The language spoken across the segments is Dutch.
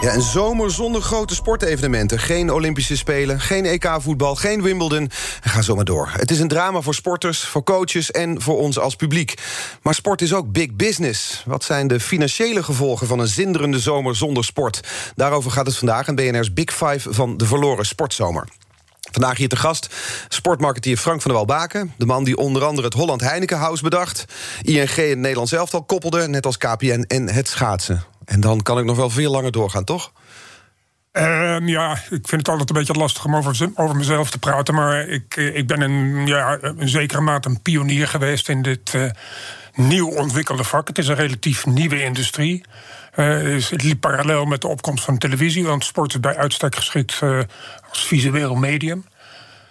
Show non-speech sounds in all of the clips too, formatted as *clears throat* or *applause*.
Ja, een zomer zonder grote sportevenementen. Geen Olympische Spelen, geen EK-voetbal, geen Wimbledon. En ga zo maar door. Het is een drama voor sporters, voor coaches en voor ons als publiek. Maar sport is ook big business. Wat zijn de financiële gevolgen van een zinderende zomer zonder sport? Daarover gaat het vandaag in BNR's Big Five van de verloren sportzomer. Vandaag hier te gast sportmarketeer Frank van der Walbaken. De man die onder andere het Holland Heineken House bedacht. ING in het Nederlands elftal koppelde, net als KPN en het schaatsen. En dan kan ik nog wel veel langer doorgaan, toch? Ehm, ja, ik vind het altijd een beetje lastig om over, over mezelf te praten. Maar ik, eh, ik ben een, ja, een zekere mate een pionier geweest in dit uh, nieuw ontwikkelde vak. Het is een relatief nieuwe industrie. Uh, het liep parallel met de opkomst van televisie, want sport is bij uitstek geschikt als visueel medium.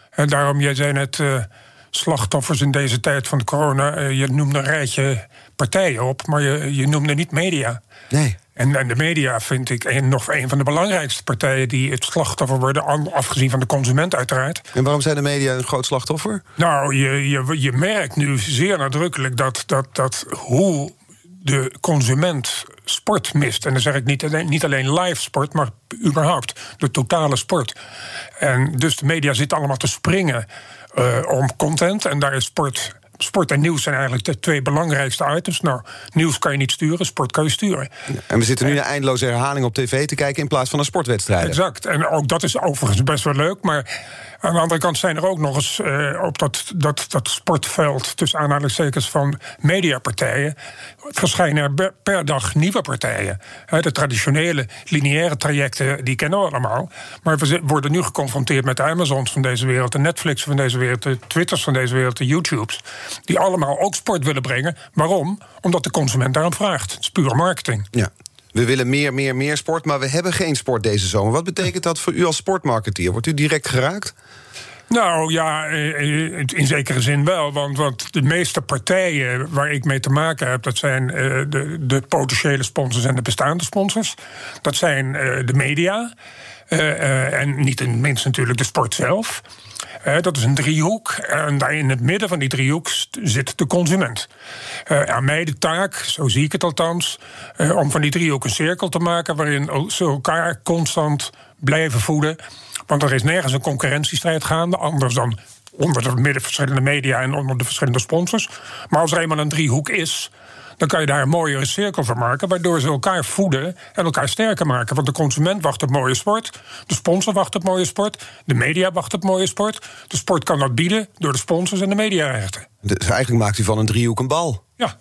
En daarom, jij zei net slachtoffers in deze tijd van de corona. je noemde een rijtje partijen op, maar je, je noemde niet media. Nee. En, en, de media vind ik een, nog een van de belangrijkste partijen die het slachtoffer worden, afgezien van de consument uiteraard. En waarom zijn de media een groot slachtoffer? Nou, je, je, je merkt nu zeer nadrukkelijk dat, dat, dat hoe de consument sport mist. En dan zeg ik niet alleen, niet alleen live sport, maar überhaupt de totale sport. En dus de media zitten allemaal te springen uh, om content. En daar is sport sport en nieuws zijn eigenlijk de twee belangrijkste items. Nou, nieuws kan je niet sturen, sport kan je sturen. En we zitten nu naar eindeloze herhaling op tv te kijken in plaats van een sportwedstrijd. Exact. En ook dat is overigens best wel leuk. Maar aan de andere kant zijn er ook nog eens uh, op dat, dat, dat sportveld, tussen aanhalingstekens van mediapartijen, verschijnen er per dag nieuwe partijen. De traditionele lineaire trajecten, die kennen we allemaal. Maar we worden nu geconfronteerd met de Amazons van deze wereld, de Netflix van deze wereld, de Twitters van deze wereld, de YouTubes. Die allemaal ook sport willen brengen. Waarom? Omdat de consument daarom vraagt. Het is pure marketing. Ja. We willen meer, meer, meer sport, maar we hebben geen sport deze zomer. Wat betekent dat voor u als sportmarketeer? Wordt u direct geraakt? Nou ja, eh, eh, in zekere zin wel. Want, want de meeste partijen waar ik mee te maken heb, dat zijn eh, de, de potentiële sponsors en de bestaande sponsors. Dat zijn de media. en niet in het minst natuurlijk de sport zelf. Dat is een driehoek. En daar in het midden van die driehoek zit de consument. Uh, aan mij de taak, zo zie ik het althans, om van die driehoek een cirkel te maken waarin ze elkaar constant blijven voeden. Want er is nergens een concurrentiestrijd gaande, anders dan onder de verschillende media en onder de verschillende sponsors. Maar als er eenmaal een driehoek is, dan kan je daar een mooiere cirkel van maken, waardoor ze elkaar voeden en elkaar sterker maken. Want de consument wacht op mooie sport, de sponsor wacht op mooie sport, de media wacht op mooie sport. De sport kan dat bieden door de sponsors en de mediarechten. Dus eigenlijk maakt u van een driehoek een bal. Ja,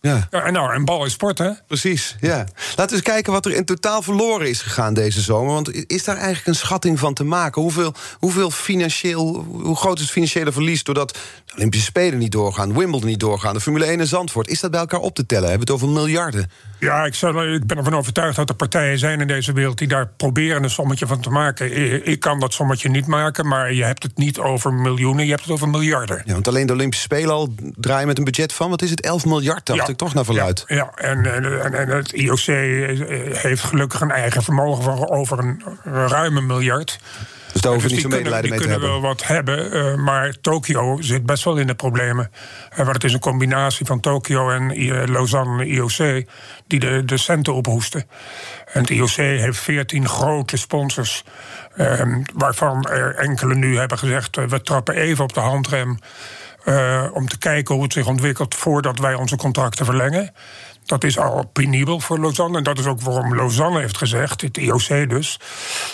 ja. nou, en bal is sport, hè? Precies, ja. Laten we eens kijken wat er in totaal verloren is gegaan deze zomer. Want is daar eigenlijk een schatting van te maken? Hoeveel, hoeveel financieel, hoe groot is het financiële verlies... doordat Olympische Spelen niet doorgaan, Wimbledon niet doorgaan... de Formule 1 en Zandvoort? Is dat bij elkaar op te tellen? Hebben we het over miljarden? Ja, ik, zal, ik ben ervan overtuigd dat er partijen zijn in deze wereld... die daar proberen een sommetje van te maken. Ik kan dat sommetje niet maken, maar je hebt het niet over miljoenen... je hebt het over miljarden. Ja, want alleen de Olympische Spelen al draaien met een budget van... wat is het, 11 miljard, dacht ik toch, naar verluid. Ja, ja. En, en, en, het IOC heeft gelukkig een eigen vermogen van over een ruime miljard... Dus daar hoeven we niet zo medelijden mee te hebben. Die kunnen wel wat hebben, uh, maar Tokio zit best wel in de problemen. Uh, want het is een combinatie van Tokio en uh, Lausanne IOC... die de, de centen ophoesten. En het IOC heeft veertien grote sponsors... Ehm, waarvan er enkele nu hebben gezegd... we trappen even op de handrem... om te kijken hoe het zich ontwikkelt voordat wij onze contracten verlengen. Dat is al penibel voor Lausanne. En dat is ook waarom Lausanne heeft gezegd, het IOC dus...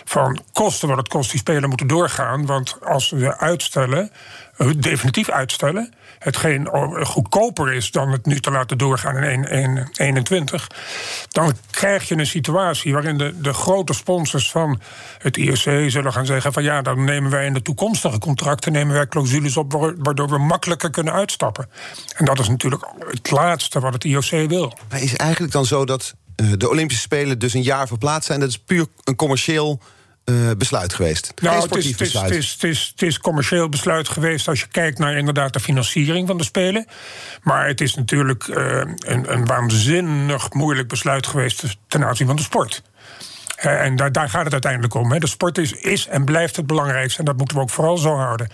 van kosten wat het kost, die spelen moeten doorgaan. Want als we uitstellen, eh, definitief uitstellen hetgeen goedkoper is dan het nu te laten doorgaan in 2021, dan krijg je een situatie waarin de, de grote sponsors van het IOC zullen gaan zeggen van ja, dan nemen wij in de toekomstige contracten nemen wij clausules op waardoor we makkelijker kunnen uitstappen. En dat is natuurlijk het laatste wat het IOC wil. Maar is eigenlijk dan zo dat eh, de Olympische Spelen dus een jaar verplaatst zijn. Dat is puur een commercieel uh, besluit geweest. Nou, het is, besluit. Het, is, het, is, het is commercieel besluit geweest als je kijkt naar inderdaad de financiering van de Spelen. Maar het is natuurlijk uh, een, een waanzinnig moeilijk besluit geweest ten aanzien van de sport. Uh, en daar, daar, gaat het uiteindelijk om. Hè. De sport is, is en blijft het belangrijkste. En dat moeten we ook vooral zo houden.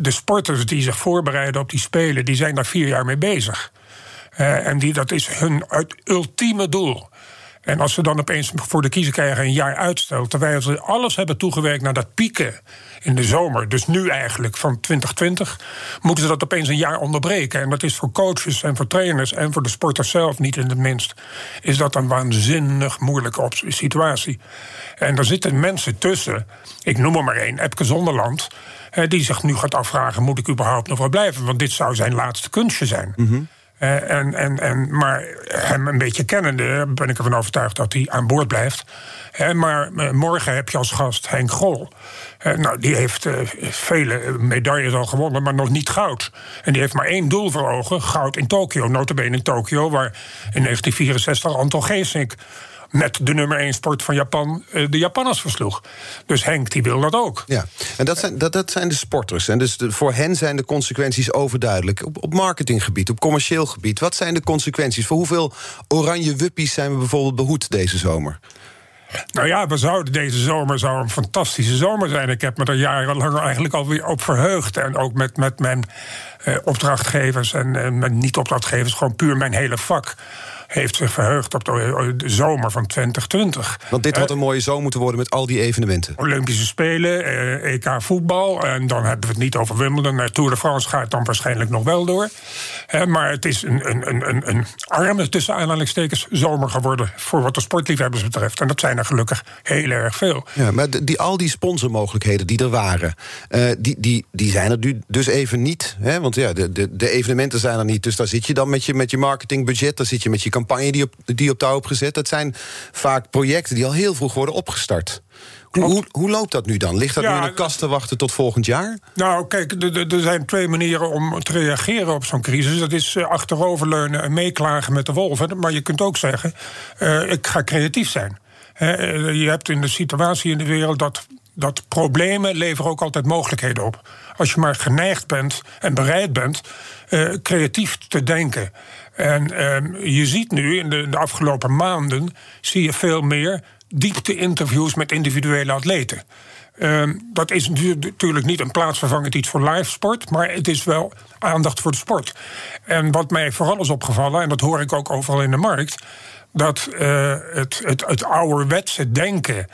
de sporters die zich voorbereiden op die Spelen, die zijn daar vier jaar mee bezig. En die, dat is hun ultieme doel. En als ze dan opeens voor de kiezer krijgen een jaar uitstel, terwijl ze alles hebben toegewerkt naar dat pieken in de zomer, dus nu eigenlijk van 2020, moeten ze dat opeens een jaar onderbreken. En dat is voor coaches en voor trainers en voor de sporters zelf niet in het minst, is dat een waanzinnig moeilijke situatie. En er zitten mensen tussen, ik noem er maar één, Epke Zonderland, die zich nu gaat afvragen: moet ik überhaupt nog wel blijven? Want dit zou zijn laatste kunstje zijn. Mm uh, en, en, en, maar hem een beetje kennende ben ik ervan overtuigd dat hij aan boord blijft. Maar uh, morgen heb je als gast Henk Grol. nou, die heeft vele medailles al gewonnen, maar nog niet goud. En die heeft maar één doel voor ogen: goud in Tokio. Notabene in Tokio, waar in 1964 Anton Geesink met de nummer 1 sport van Japan eh, de Japanners versloeg. Dus Henk die wil dat ook. Ja, en dat zijn, dat, dat zijn de sporters. En dus voor hen zijn de consequenties overduidelijk. Op, op marketinggebied, op commercieel gebied. Wat zijn de consequenties? Voor hoeveel oranje wuppies zijn we bijvoorbeeld behoed deze zomer? Nou ja, we zouden deze zomer zou een fantastische zomer zijn. Ik heb me er jarenlang eigenlijk alweer op verheugd. En ook met, met mijn eh, opdrachtgevers en uh, mijn niet-opdrachtgevers, gewoon puur mijn hele vak heeft zich verheugd op de, zomer van 2020. Want dit had een mooie zomer moeten worden met al die evenementen. Olympische Spelen, eh, EK voetbal. En dan hebben we het niet over Wimbledon. Maar Tour de France gaat dan waarschijnlijk nog wel door. Eh, maar het is een, een, een, een arme, tussen aanhalingstekens, zomer geworden... voor wat de sportliefhebbers betreft. En dat zijn er gelukkig heel erg veel. Ja, maar die, al die sponsormogelijkheden die er waren... Uh, die, die, die zijn er nu dus even niet. Hè? Want ja, de, de, de evenementen zijn er niet. Dus daar zit je dan met je, met je marketingbudget... daar zit je met je campagne die op, die op touw opgezet. Dat zijn vaak projecten die al heel vroeg worden opgestart. Hoe, hoe, loopt dat nu dan? Ligt dat nu in de kast te wachten tot volgend jaar? Nou, kijk, er zijn twee manieren om te reageren op zo'n crisis. Dat is uh, achteroverleunen en meeklagen met de wolven. Maar je kunt ook zeggen, uh, ik ga creatief zijn. Uh, je hebt in de situatie in de wereld dat, dat problemen leveren ook altijd mogelijkheden op. Als je maar geneigd bent en bereid bent creatief te denken. En ehm, je ziet nu in de, de, afgelopen maanden zie je veel meer diepte-interviews met individuele atleten. Ehm, dat is natuurlijk niet een plaatsvervangend iets voor live sport, maar het is wel aandacht voor de sport. En wat mij vooral is opgevallen, en dat hoor ik ook overal in de markt, dat uh, het, het, het ouderwetse denken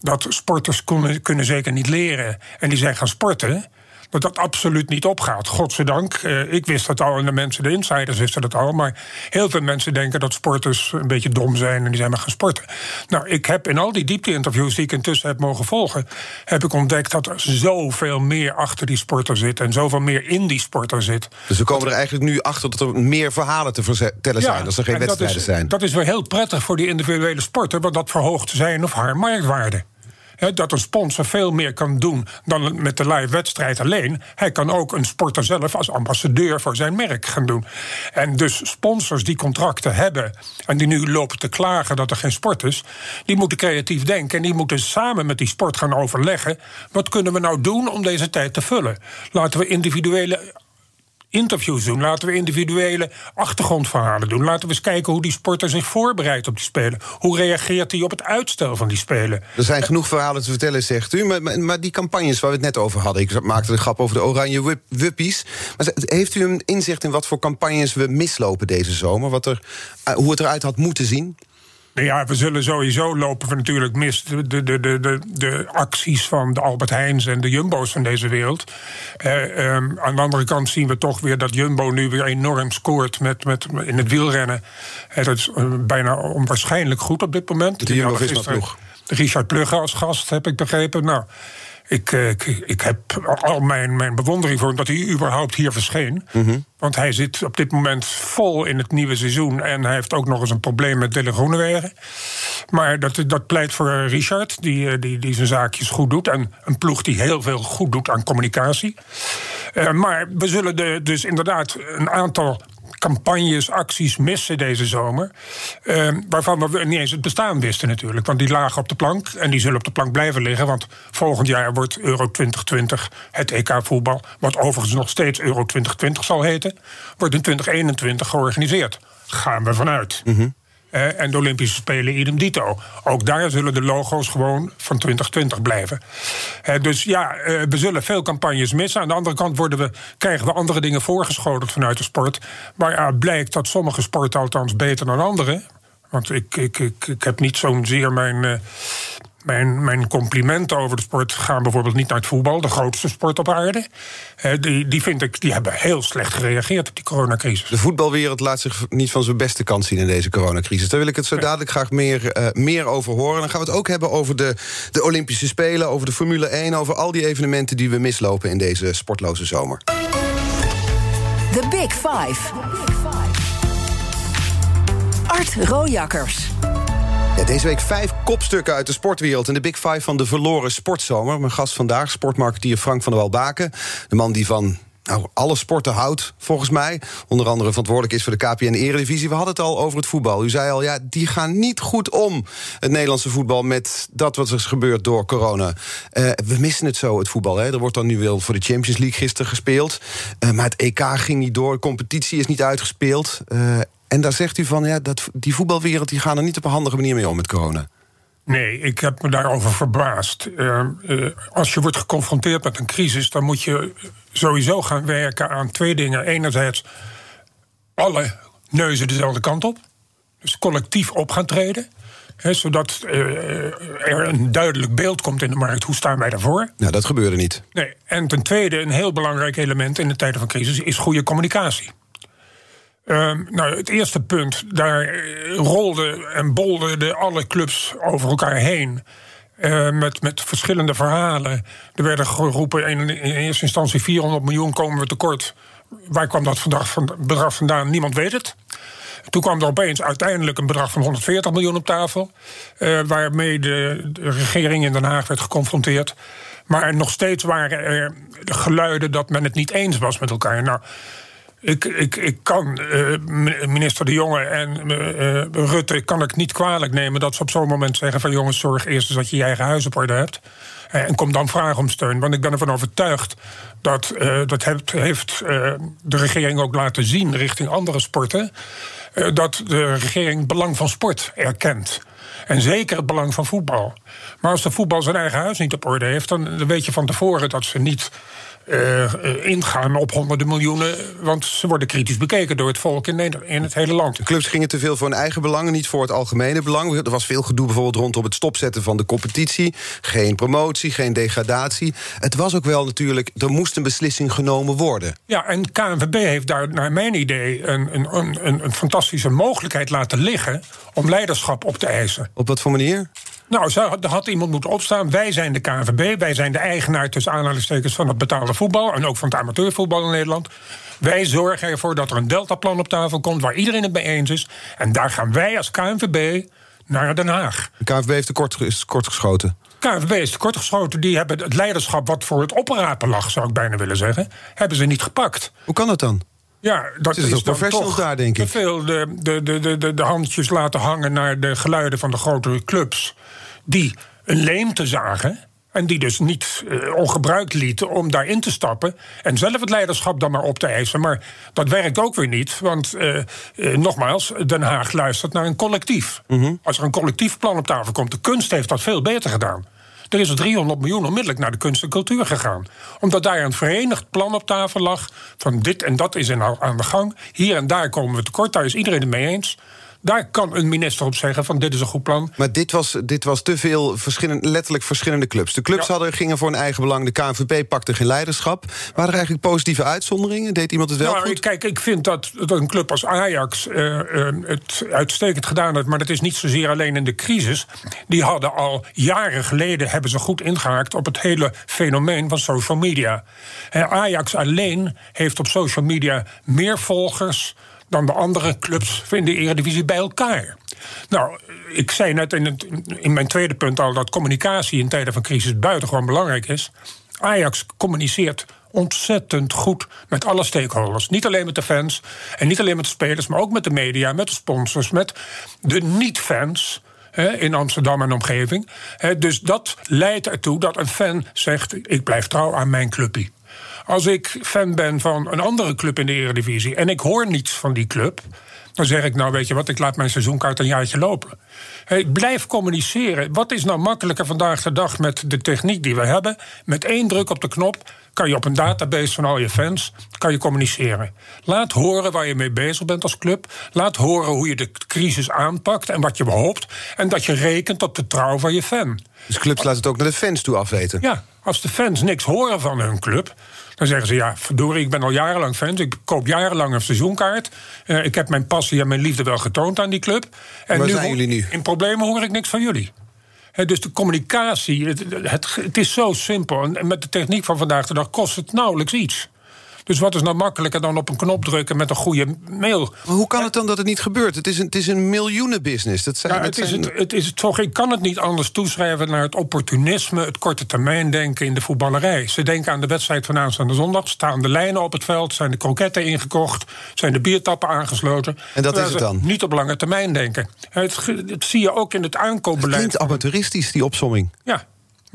dat sporters kunnen, kunnen zeker niet leren en die zijn gaan sporten dat dat absoluut niet opgaat. Godzijdank. Uh, ik wist dat al en de mensen, de insiders wisten dat al. Maar heel veel mensen denken dat sporters een beetje dom zijn en die zijn maar gaan sporten. Nou, ik heb in al die diepte-interviews die ik intussen heb mogen volgen, heb ik ontdekt dat er zoveel meer achter die sporter zit en zoveel meer in die sporter zit. Dus we komen er eigenlijk nu achter dat er meer verhalen te vertellen zijn als er geen wedstrijden zijn. Dat is weer heel prettig voor die individuele sporter, want dat verhoogt zijn of haar marktwaarde dat een sponsor veel meer kan doen dan met de live wedstrijd alleen. Hij kan ook een sporter zelf als ambassadeur voor zijn merk gaan doen. En dus sponsors die contracten hebben en die nu lopen te klagen dat er geen sport is, die moeten creatief denken en die moeten samen met die sport gaan overleggen. Wat kunnen we nou doen om deze tijd te vullen? Laten we individuele interviews doen. Laten we individuele achtergrondverhalen doen. Laten we eens kijken hoe die sporter zich voorbereidt op die spelen. Hoe reageert hij op het uitstel van die spelen? Er zijn genoeg verhalen te vertellen, zegt u. Maar, maar, die campagnes waar we het net over hadden... ik maakte de grap over de oranje wuppies. Maar heeft u een inzicht in wat voor campagnes we mislopen deze zomer? Wat er, eh, hoe het eruit had moeten zien? Nou ja, we zullen sowieso lopen we natuurlijk mis de, de, de, de, de acties van de Albert Heijns en de Jumbo's van deze wereld. Eh, ehm, aan de andere kant zien we toch weer dat Jumbo nu weer enorm scoort met, met, in het wielrennen. Eh, dat is uh, bijna onwaarschijnlijk goed op dit moment. De Jumbo-Visma-ploeg. Richard Plugge als gast, heb ik begrepen. Nou, ik, eh, ik, ik, heb al mijn, mijn bewondering voor hem dat hij überhaupt hier verscheen. Mhm. Want hij zit op dit moment vol in het nieuwe seizoen. En hij heeft ook nog eens een probleem met Dylan Groenewegen. Maar dat, dat pleit voor eh, Richard, die, eh, die, die zijn zaakjes goed doet. En een ploeg die heel veel goed doet aan communicatie. maar we zullen de, dus inderdaad een aantal campagnes, acties missen deze zomer. Uh, waarvan we niet eens het bestaan wisten natuurlijk. Want die lagen op de plank en die zullen op de plank blijven liggen. Want volgend jaar wordt Euro 2020 het EK-voetbal... wat overigens nog steeds Euro 2020 zal heten... wordt in 2021 georganiseerd. Gaan we vanuit. Mm eh, en de Olympische Spelen idem dito. Ook daar zullen de logo's gewoon van 2020 blijven. Eh, dus ja, eh, we zullen veel campagnes missen. Aan de andere kant worden we, krijgen we andere dingen voorgeschoteld vanuit de sport. Maar blijkt dat sommige sporten althans beter dan andere. Want ik, ik, ik, ik heb niet zo'n zeer mijn mijn, mijn complimenten over de sport gaan bijvoorbeeld niet naar het voetbal, de grootste sport op aarde. die, die vind ik, die hebben heel slecht gereageerd op die coronacrisis. De voetbalwereld laat zich niet van zijn beste kant zien in deze coronacrisis. Daar wil ik het zo dadelijk graag meer, uh, meer over horen. Dan gaan we het ook hebben over de, de Olympische Spelen, over de Formule 1, over al die evenementen die we mislopen in deze sportloze zomer. The Big Five. Art Rojakkers. Deze week vijf kopstukken uit de sportwereld... in de Big Five van de verloren sportzomer. Mijn gast vandaag, sportmarketeer Frank van der Walbaken. De man die van nou, alle sporten houdt, volgens mij. Onder andere verantwoordelijk is voor de KPN Eredivisie. We hadden het al over het voetbal. U zei al, ja, die gaan niet goed om, het Nederlandse voetbal... met dat wat er is gebeurd door corona. Uh, we missen het zo, het voetbal. Hè. Er wordt dan nu wel voor de Champions League gisteren gespeeld. Uh, maar het EK ging niet door, de competitie is niet uitgespeeld. Uh, en daar zegt u van, ja, dat, die voetbalwereld die gaan er niet op een handige manier mee om met corona. Nee, ik heb me daarover verbaasd. Uh, uh, als je wordt geconfronteerd met een crisis, dan moet je sowieso gaan werken aan twee dingen. Enerzijds alle neuzen dezelfde kant op. Dus collectief op gaan treden. zodat uh, er een duidelijk beeld komt in de markt. Hoe staan wij daarvoor? Nou, dat gebeurde niet. Nee. En ten tweede, een heel belangrijk element in de tijden van crisis is goede communicatie. Uh, nou, het eerste punt, daar eh, rolden en bolden alle clubs over elkaar heen. Uh, met, met verschillende verhalen. Er werden geroepen in, eerste instantie 400 miljoen komen we tekort. Waar kwam dat bedrag vandaan? Niemand weet het. Toen kwam er opeens uiteindelijk een bedrag van 140 miljoen op tafel. Uh, waarmee de, de, regering in Den Haag werd geconfronteerd. Maar nog steeds waren er geluiden dat men het niet eens was met elkaar. Nou, ik, ik, ik kan uh, minister De Jonge en uh, Rutte kan ik niet kwalijk nemen dat ze op zo'n moment zeggen van jongens, zorg eerst eens dat je je eigen huis op orde hebt. En kom dan vragen om steun. Want ik ben ervan overtuigd dat dat heeft, heeft de regering ook laten zien richting andere sporten. dat de regering het belang van sport erkent. En zeker het belang van voetbal. Maar als de voetbal zijn eigen huis niet op orde heeft, dan weet je van tevoren dat ze niet uh, ingaan op honderden miljoenen. Want ze worden kritisch bekeken door het volk in, in het hele land. De clubs gingen te veel voor hun eigen belangen, niet voor het algemene belang. Er was veel gedoe bijvoorbeeld rondom het stopzetten van de competitie. Geen promotie, geen degradatie. Het was ook wel natuurlijk, er moest een beslissing genomen worden. Ja, en KNVB heeft daar naar mijn idee een, een, een, een fantastische mogelijkheid laten liggen om leiderschap op te eisen. Op wat voor manier? Nou, er had iemand moeten opstaan. Wij zijn de KNVB, wij zijn de eigenaar tussen aanhalingstekens van het betaalde voetbal en ook van het amateurvoetbal in Nederland. Wij zorgen ervoor dat er een deltaplan op tafel komt waar iedereen het mee eens is. En daar gaan wij als KNVB naar Den Haag. De KNVB heeft tekort, is geschoten. KNVB is tekortgeschoten. Die hebben het leiderschap wat voor het oprapen lag, zou ik bijna willen zeggen, hebben ze niet gepakt. Hoe kan dat dan? Ja, dat is, is professionals daar, denk ik. Te veel de, de, de, de, de handjes laten hangen naar de geluiden van de grotere clubs die een leemte zagen. En die dus niet uh, ongebruikt lieten om daarin te stappen. En zelf het leiderschap dan maar op te eisen. Maar dat werkt ook weer niet. Want uh, uh, nogmaals, Den Haag luistert naar een collectief. Mhm. Als er een collectief plan op tafel komt. De kunst heeft dat veel beter gedaan. Er is er 300 miljoen onmiddellijk naar de kunst en cultuur gegaan. Omdat daar een verenigd plan op tafel lag. Van dit en dat is in, aan de gang. Hier en daar komen we tekort. Daar is iedereen het mee eens. Daar kan een minister op zeggen van dit is een goed plan. Maar dit was, dit was te veel verschillende, letterlijk verschillende clubs. De clubs hadden, gingen voor hun eigen belang. De KNVB pakte geen leiderschap. Waren er eigenlijk positieve uitzonderingen? Deed iemand het wel nou, goed? Kijk, ik vind dat, dat een club als Ajax uh, uh, het uitstekend gedaan heeft. Maar dat is niet zozeer alleen in de crisis. Die hadden al jaren geleden hebben ze goed ingehaakt op het hele fenomeen van social media. Ajax alleen heeft op social media meer volgers dan de andere clubs in de Eredivisie bij elkaar. Nou, ik zei net in, het, in mijn tweede punt al dat communicatie in tijden van crisis buitengewoon belangrijk is. Ajax communiceert ontzettend goed met alle stakeholders. Niet alleen met de fans en niet alleen met de spelers, maar ook met de media, met de sponsors, met de niet-fans in Amsterdam en omgeving. dus dat leidt ertoe dat een fan zegt: ik blijf trouw aan mijn clubje. Als ik fan ben van een andere club in de Eredivisie en ik hoor niets van die club, dan zeg ik, nou weet je wat, ik laat mijn seizoenkaart een jaartje lopen. Hey, blijf communiceren. Wat is nou makkelijker vandaag de dag met de techniek die we hebben? Met één druk op de knop kan je op een database van al je fans kan je communiceren. Laat horen waar je mee bezig bent als club. Laat horen hoe je de crisis aanpakt en wat je hoopt. En dat je rekent op de trouw van je fan. Dus clubs laten het ook naar de fans toe afweten? Ja, als de fans niks horen van hun club, dan zeggen ze: Ja, verdorie, ik ben al jarenlang fan. Ik koop jarenlang een seizoenkaart. Uh, ik heb mijn passie en mijn liefde wel getoond aan die club. En Waar nu zijn jullie nu? In problemen hoor ik niks van jullie. dus de communicatie, het, het, het, is zo simpel. En met de techniek van vandaag de dag kost het nauwelijks iets. Dus wat is nou makkelijker dan op een knop drukken met een goede mail? Maar hoe kan het dan dat het niet gebeurt? Het is een, het is een miljoenenbusiness. Dat zijn, ja, het, is het, het is toch, ik kan het niet anders toeschrijven naar het opportunisme, het korte termijn denken in de voetballerij. Ze denken aan de wedstrijd van aanstaande zondag. Staan de lijnen op het veld? Zijn de kroketten ingekocht? Zijn de biertappen aangesloten? En dat is het dan? Niet op lange termijn denken. Het, het zie je ook in het aankoopbeleid. Het klinkt amateuristisch, die opsomming. Ja,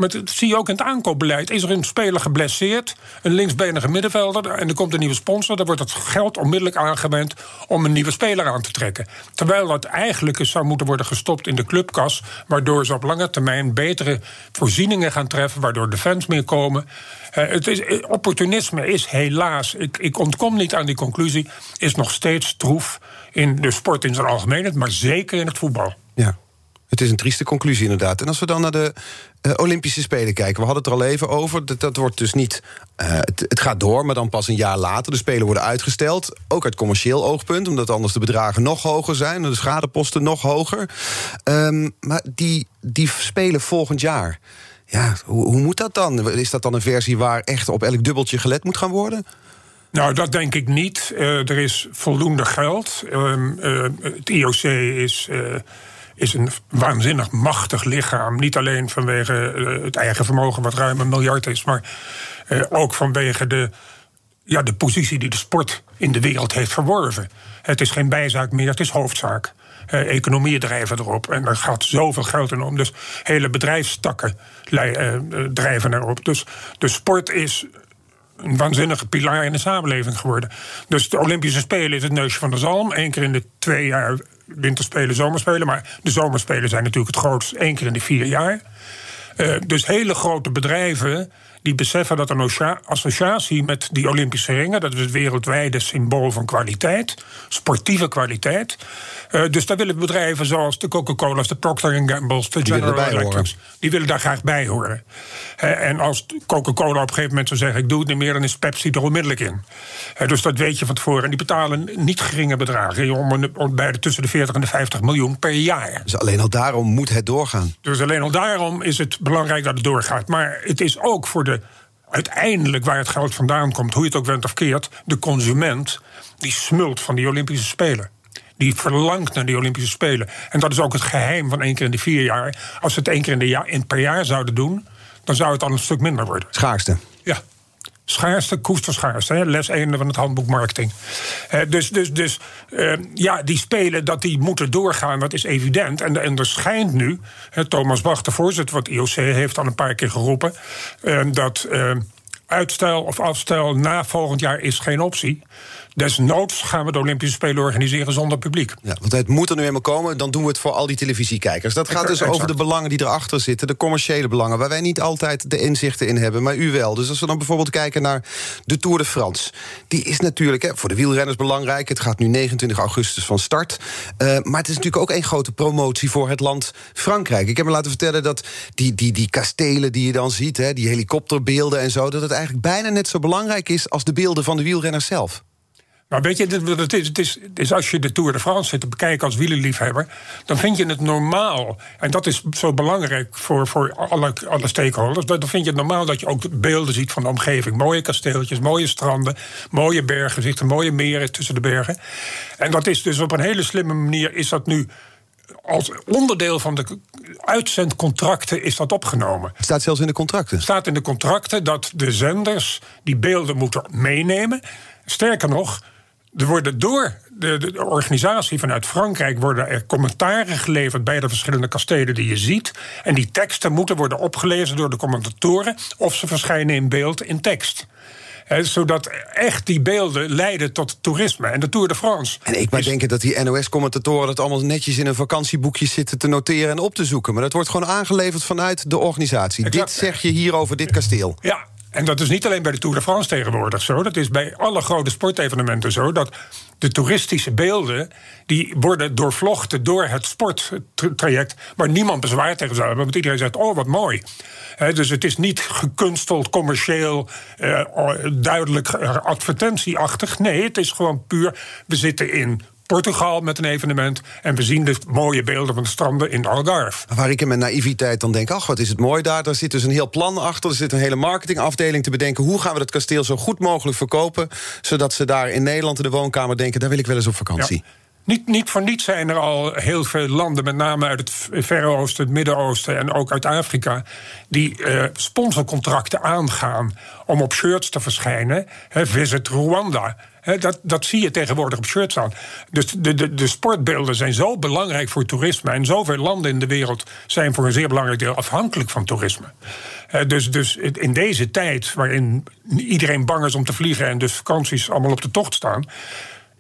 maar dat zie je ook in het aankoopbeleid. Is er een speler geblesseerd, een linksbenige middenvelder... en er komt een nieuwe sponsor, dan wordt het geld onmiddellijk aangewend... om een nieuwe speler aan te trekken. Terwijl dat eigenlijk zou moeten worden gestopt in de clubkas... waardoor ze op lange termijn betere voorzieningen gaan treffen... waardoor de fans meer komen. Uh, het is, eh, opportunisme is helaas, ik, ik ontkom niet aan die conclusie... is nog steeds troef in de sport in zijn algemeenheid... maar zeker in het voetbal. Ja. Het is een trieste conclusie inderdaad. En als we dan naar de uh, Olympische Spelen kijken... we hadden het er al even over, dat, dat wordt dus niet... Uh, het, gaat door, maar dan pas een jaar later. De Spelen worden uitgesteld, ook uit commercieel oogpunt... omdat anders de bedragen nog hoger zijn... de schadeposten nog hoger. Um, maar die, die Spelen volgend jaar... Ja, hoe, hoe moet dat dan? Is dat dan een versie waar echt op elk dubbeltje gelet moet gaan worden? Nou, dat denk ik niet. Uh, er is voldoende geld. Uh, het IOC is is een waanzinnig machtig lichaam. Niet alleen vanwege uh, het eigen vermogen, wat ruim een miljard is, maar uh, ook vanwege de, ja, de positie die de sport in de wereld heeft verworven. Het is geen bijzaak meer, het is hoofdzaak. Uh, economieën drijven erop en er gaat zoveel geld in om. Dus hele bedrijfstakken drijven erop. Dus de sport is een waanzinnige pilaar in de samenleving geworden. Dus de Olympische Spelen is het neusje van de zalm. Eén keer in de twee jaar winterspelen, zomerspelen. Maar de zomerspelen zijn natuurlijk het grootst, één keer in de vier jaar. Uh, dus hele grote bedrijven die beseffen dat een associatie met die Olympische ringen, dat is het wereldwijde symbool van kwaliteit, sportieve kwaliteit. Uh, dus daar willen bedrijven zoals de Coca-Cola's, de Procter Gamble's, de General Electric, die willen daar graag bij horen. Uh, en als Coca-Cola op een gegeven moment zou zeggen: ik doe het niet meer, dan is Pepsi er onmiddellijk in. Uh, dus dat weet je van tevoren. En die betalen niet geringe bedragen, om, om bij de, tussen de 40 en de 50 miljoen per jaar. Dus alleen al daarom moet het doorgaan. Dus alleen al daarom is het belangrijk dat het doorgaat. Maar het is ook voor de uiteindelijk waar het geld vandaan komt, hoe je het ook went of keert, de consument die smult van die Olympische Spelen. Die verlangt naar die Olympische Spelen. En dat is ook het geheim van één keer in de vier jaar. Als we het één keer in, de jaar, in per jaar zouden doen, dan zou het al een stuk minder worden. Schaarste. Ja. Schaarste, koesterschaarste. Hè? Les 1 van het handboek marketing. Uh, dus dus, dus uh, ja, die spelen dat die moeten doorgaan, dat is evident. En, en er schijnt nu, Thomas Bach, de voorzitter van het IOC, heeft al een paar keer geroepen uh, dat uitstel of afstel na volgend jaar is geen optie. Desnoods gaan we de Olympische Spelen organiseren zonder publiek. Ja, want het moet er nu eenmaal komen, dan doen we het voor al die televisiekijkers. Dat gaat dus over de belangen die erachter zitten, de commerciële belangen, waar wij niet altijd de inzichten in hebben, maar u wel. Dus als we dan bijvoorbeeld kijken naar de Tour de France, die is natuurlijk hè, voor de wielrenners belangrijk. Het gaat nu 29 augustus van start. Uh, maar het is natuurlijk ook één grote promotie voor het land Frankrijk. Ik heb me laten vertellen dat die, die, die kastelen die je dan ziet, hè, die helikopterbeelden en zo, dat het eigenlijk bijna net zo belangrijk is als de beelden van de wielrenners zelf. Maar weet je, het is, het, is, het is als je de Tour de France zit te bekijken als wielerliefhebber, dan vind je het normaal. En dat is zo belangrijk voor, voor alle, alle stakeholders. Dan vind je het normaal dat je ook beelden ziet van de omgeving. Mooie kasteeltjes, mooie stranden, mooie bergen, zichten, mooie meren tussen de bergen. En dat is dus op een hele slimme manier is dat nu als onderdeel van de uitzendcontracten is dat opgenomen. Het staat zelfs in de contracten. Het staat in de contracten dat de zenders die beelden moeten meenemen. Sterker nog, er worden door de, de, organisatie vanuit Frankrijk worden er commentaren geleverd bij de verschillende kastelen die je ziet. En die teksten moeten worden opgelezen door de commentatoren of ze verschijnen in beeld in tekst. zodat echt die beelden leiden tot toerisme. En de Tour de France. En ik maar denken dat die NOS-commentatoren dat allemaal netjes in een vakantieboekje zitten te noteren en op te zoeken. Maar dat wordt gewoon aangeleverd vanuit de organisatie. Dit zeg je hier over dit kasteel. Ja, en dat is niet alleen bij de Tour de France tegenwoordig zo. Dat is bij alle grote sportevenementen zo. Dat de toeristische beelden. die worden doorvlochten door het sporttraject. waar niemand bezwaar tegen zou hebben. Want iedereen zegt: Oh, wat mooi. dus het is niet gekunsteld, commercieel, uh, duidelijk eh, advertentieachtig. Nee, het is gewoon puur. We zitten in Portugal met een evenement. En we zien de mooie beelden van de stranden in Algarve. Waar ik in mijn naïviteit dan denk: ach, wat is het mooi daar. Daar zit dus een heel plan achter. Er zit een hele marketingafdeling te bedenken. Hoe gaan we dat kasteel zo goed mogelijk verkopen. Zodat ze daar in Nederland in de woonkamer denken: daar wil ik wel eens op vakantie. Niet, niet voor niets zijn er al heel veel landen, met name uit het Verre Oosten, het Midden-Oosten en ook uit Afrika, die uh, sponsorcontracten aangaan om op shirts te verschijnen. visit Rwanda dat, dat zie je tegenwoordig op shirts aan. Dus de, de, de sportbeelden zijn zo belangrijk voor toerisme. En zoveel landen in de wereld zijn voor een zeer belangrijk deel afhankelijk van toerisme. dus, dus in deze tijd, waarin iedereen bang is om te vliegen en dus vakanties allemaal op de tocht staan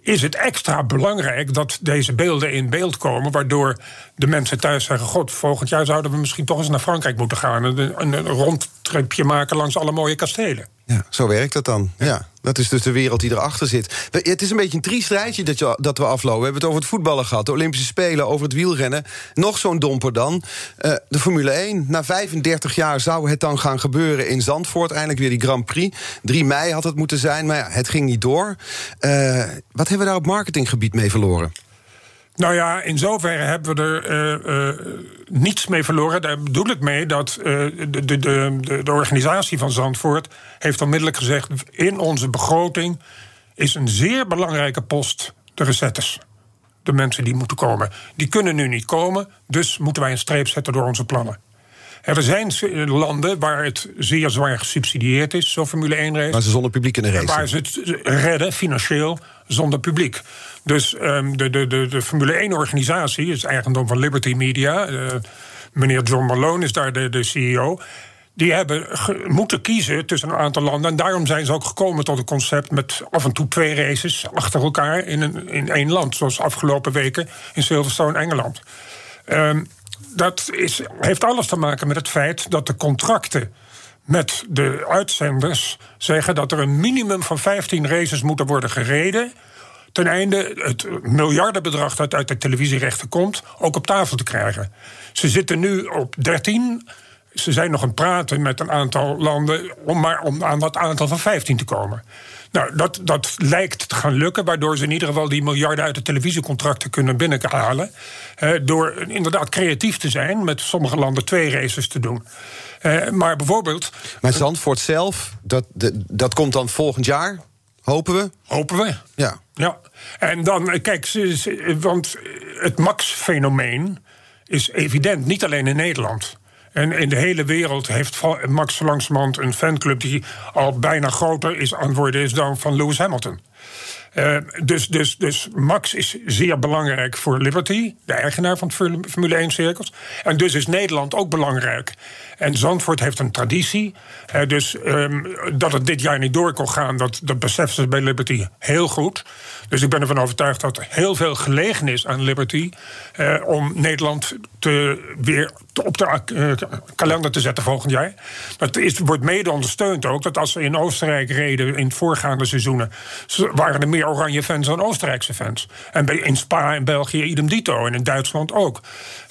is het extra belangrijk dat deze beelden in beeld komen. Waardoor de mensen thuis zeggen: God, volgend jaar zouden we misschien toch eens naar Frankrijk moeten gaan. Een, een, een rondtripje maken langs alle mooie kastelen. Ja, zo werkt dat dan. Ja. Dat is dus de wereld die erachter zit. Het is een beetje een triest rijtje dat, dat we aflopen. We hebben het over het voetballen gehad, de Olympische Spelen, over het wielrennen. Nog zo'n domper dan. Uh, de Formule 1. Na 35 jaar zou het dan gaan gebeuren in Zandvoort. Eindelijk weer die Grand Prix. 3 mei had het moeten zijn, maar ja, het ging niet door. Uh, wat hebben we daar op marketinggebied mee verloren? Nou ja, in zoverre hebben we er uh, uh, niets mee verloren. Daar bedoel ik mee dat uh, de, de, de, de, organisatie van Zandvoort heeft onmiddellijk gezegd: in onze begroting is een zeer belangrijke post de recettes. De mensen die moeten komen. Die kunnen nu niet komen, dus moeten wij een streep zetten door onze plannen. Er zijn landen waar het zeer zwaar gesubsidieerd is, zo'n Formule 1 race. Waar ze zonder publiek in de race. Waar ze het redden financieel zonder publiek. Dus um, de, de, de, de Formule 1-organisatie is eigendom van Liberty Media. Uh, meneer John Malone is daar de, de CEO. Die hebben moeten kiezen tussen een aantal landen. En daarom zijn ze ook gekomen tot een concept met af en toe twee races achter elkaar in, een, in één land. Zoals afgelopen weken in Silverstone, Engeland. Um, dat is, heeft alles te maken met het feit dat de contracten met de uitzenders zeggen dat er een minimum van 15 races moeten worden gereden. Ten einde het miljardenbedrag dat uit de televisierechten komt, ook op tafel te krijgen. Ze zitten nu op 13. Ze zijn nog aan het praten met een aantal landen om maar om aan dat aantal van 15 te komen. Nou, dat, dat lijkt te gaan lukken, waardoor ze in ieder geval die miljarden uit de televisiecontracten kunnen binnenhalen. Uh, door inderdaad creatief te zijn, met sommige landen twee races te doen. Uh, maar bijvoorbeeld. Maar Zandvoort zelf, dat, dat komt dan volgend jaar, hopen we? Hopen we. Ja. ja. En dan, eh, kijk, want het Max-fenomeen is evident, niet alleen in Nederland. En in de hele wereld heeft Max langzamerhand een fanclub die al bijna groter is aan worden is dan van Lewis Hamilton. Uh, dus, dus, dus Max is zeer belangrijk voor Liberty, de eigenaar van Formule 1-cirkels. En dus is Nederland ook belangrijk. En Zandvoort heeft een traditie. Uh, dus um, dat het dit jaar niet door kon gaan, dat, dat beseffen ze bij Liberty heel goed. Dus ik ben ervan overtuigd dat er heel veel gelegen is aan Liberty. Uh, om Nederland te, weer op de uh, kalender te zetten volgend jaar. Dat is, wordt mede ondersteund ook. Dat als ze in Oostenrijk reden in voorgaande seizoenen. waren er meer Oranje fans dan Oostenrijkse fans. En in Spa en België idem dito. En in Duitsland ook.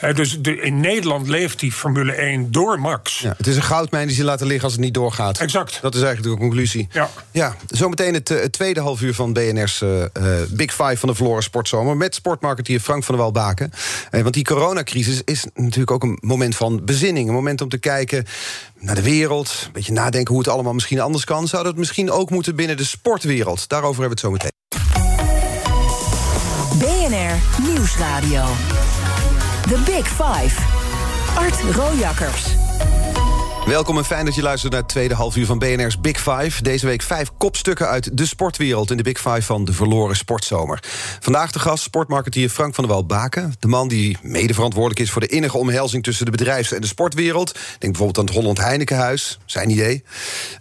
Uh, dus de, in Nederland leeft die Formule 1 door Max. Ja, het is een goudmijn die ze laten liggen als het niet doorgaat. Exact. Dat is eigenlijk de conclusie. Ja. ja zometeen het, het tweede half uur van BNR's uh, Big Five van de verloren sportzomer... met sportmarketeer Frank van der Walbaken. Eh, want die coronacrisis is natuurlijk ook een moment van bezinning. Een moment om te kijken naar de wereld. Een beetje nadenken hoe het allemaal misschien anders kan. Zou dat misschien ook moeten binnen de sportwereld? Daarover hebben we het zo meteen. BNR Nieuwsradio. The Big Five. Art Rojakkers. Welkom en fijn dat je luistert naar het tweede halfuur van BNR's Big Five. Deze week vijf kopstukken uit de sportwereld in de Big Five van de verloren sportzomer. Vandaag de gast sportmarketeer Frank van der Wal-Baken. De man die mede verantwoordelijk is voor de innige omhelzing tussen de bedrijfs- en de sportwereld. Denk bijvoorbeeld aan het Holland Heinekenhuis, zijn idee.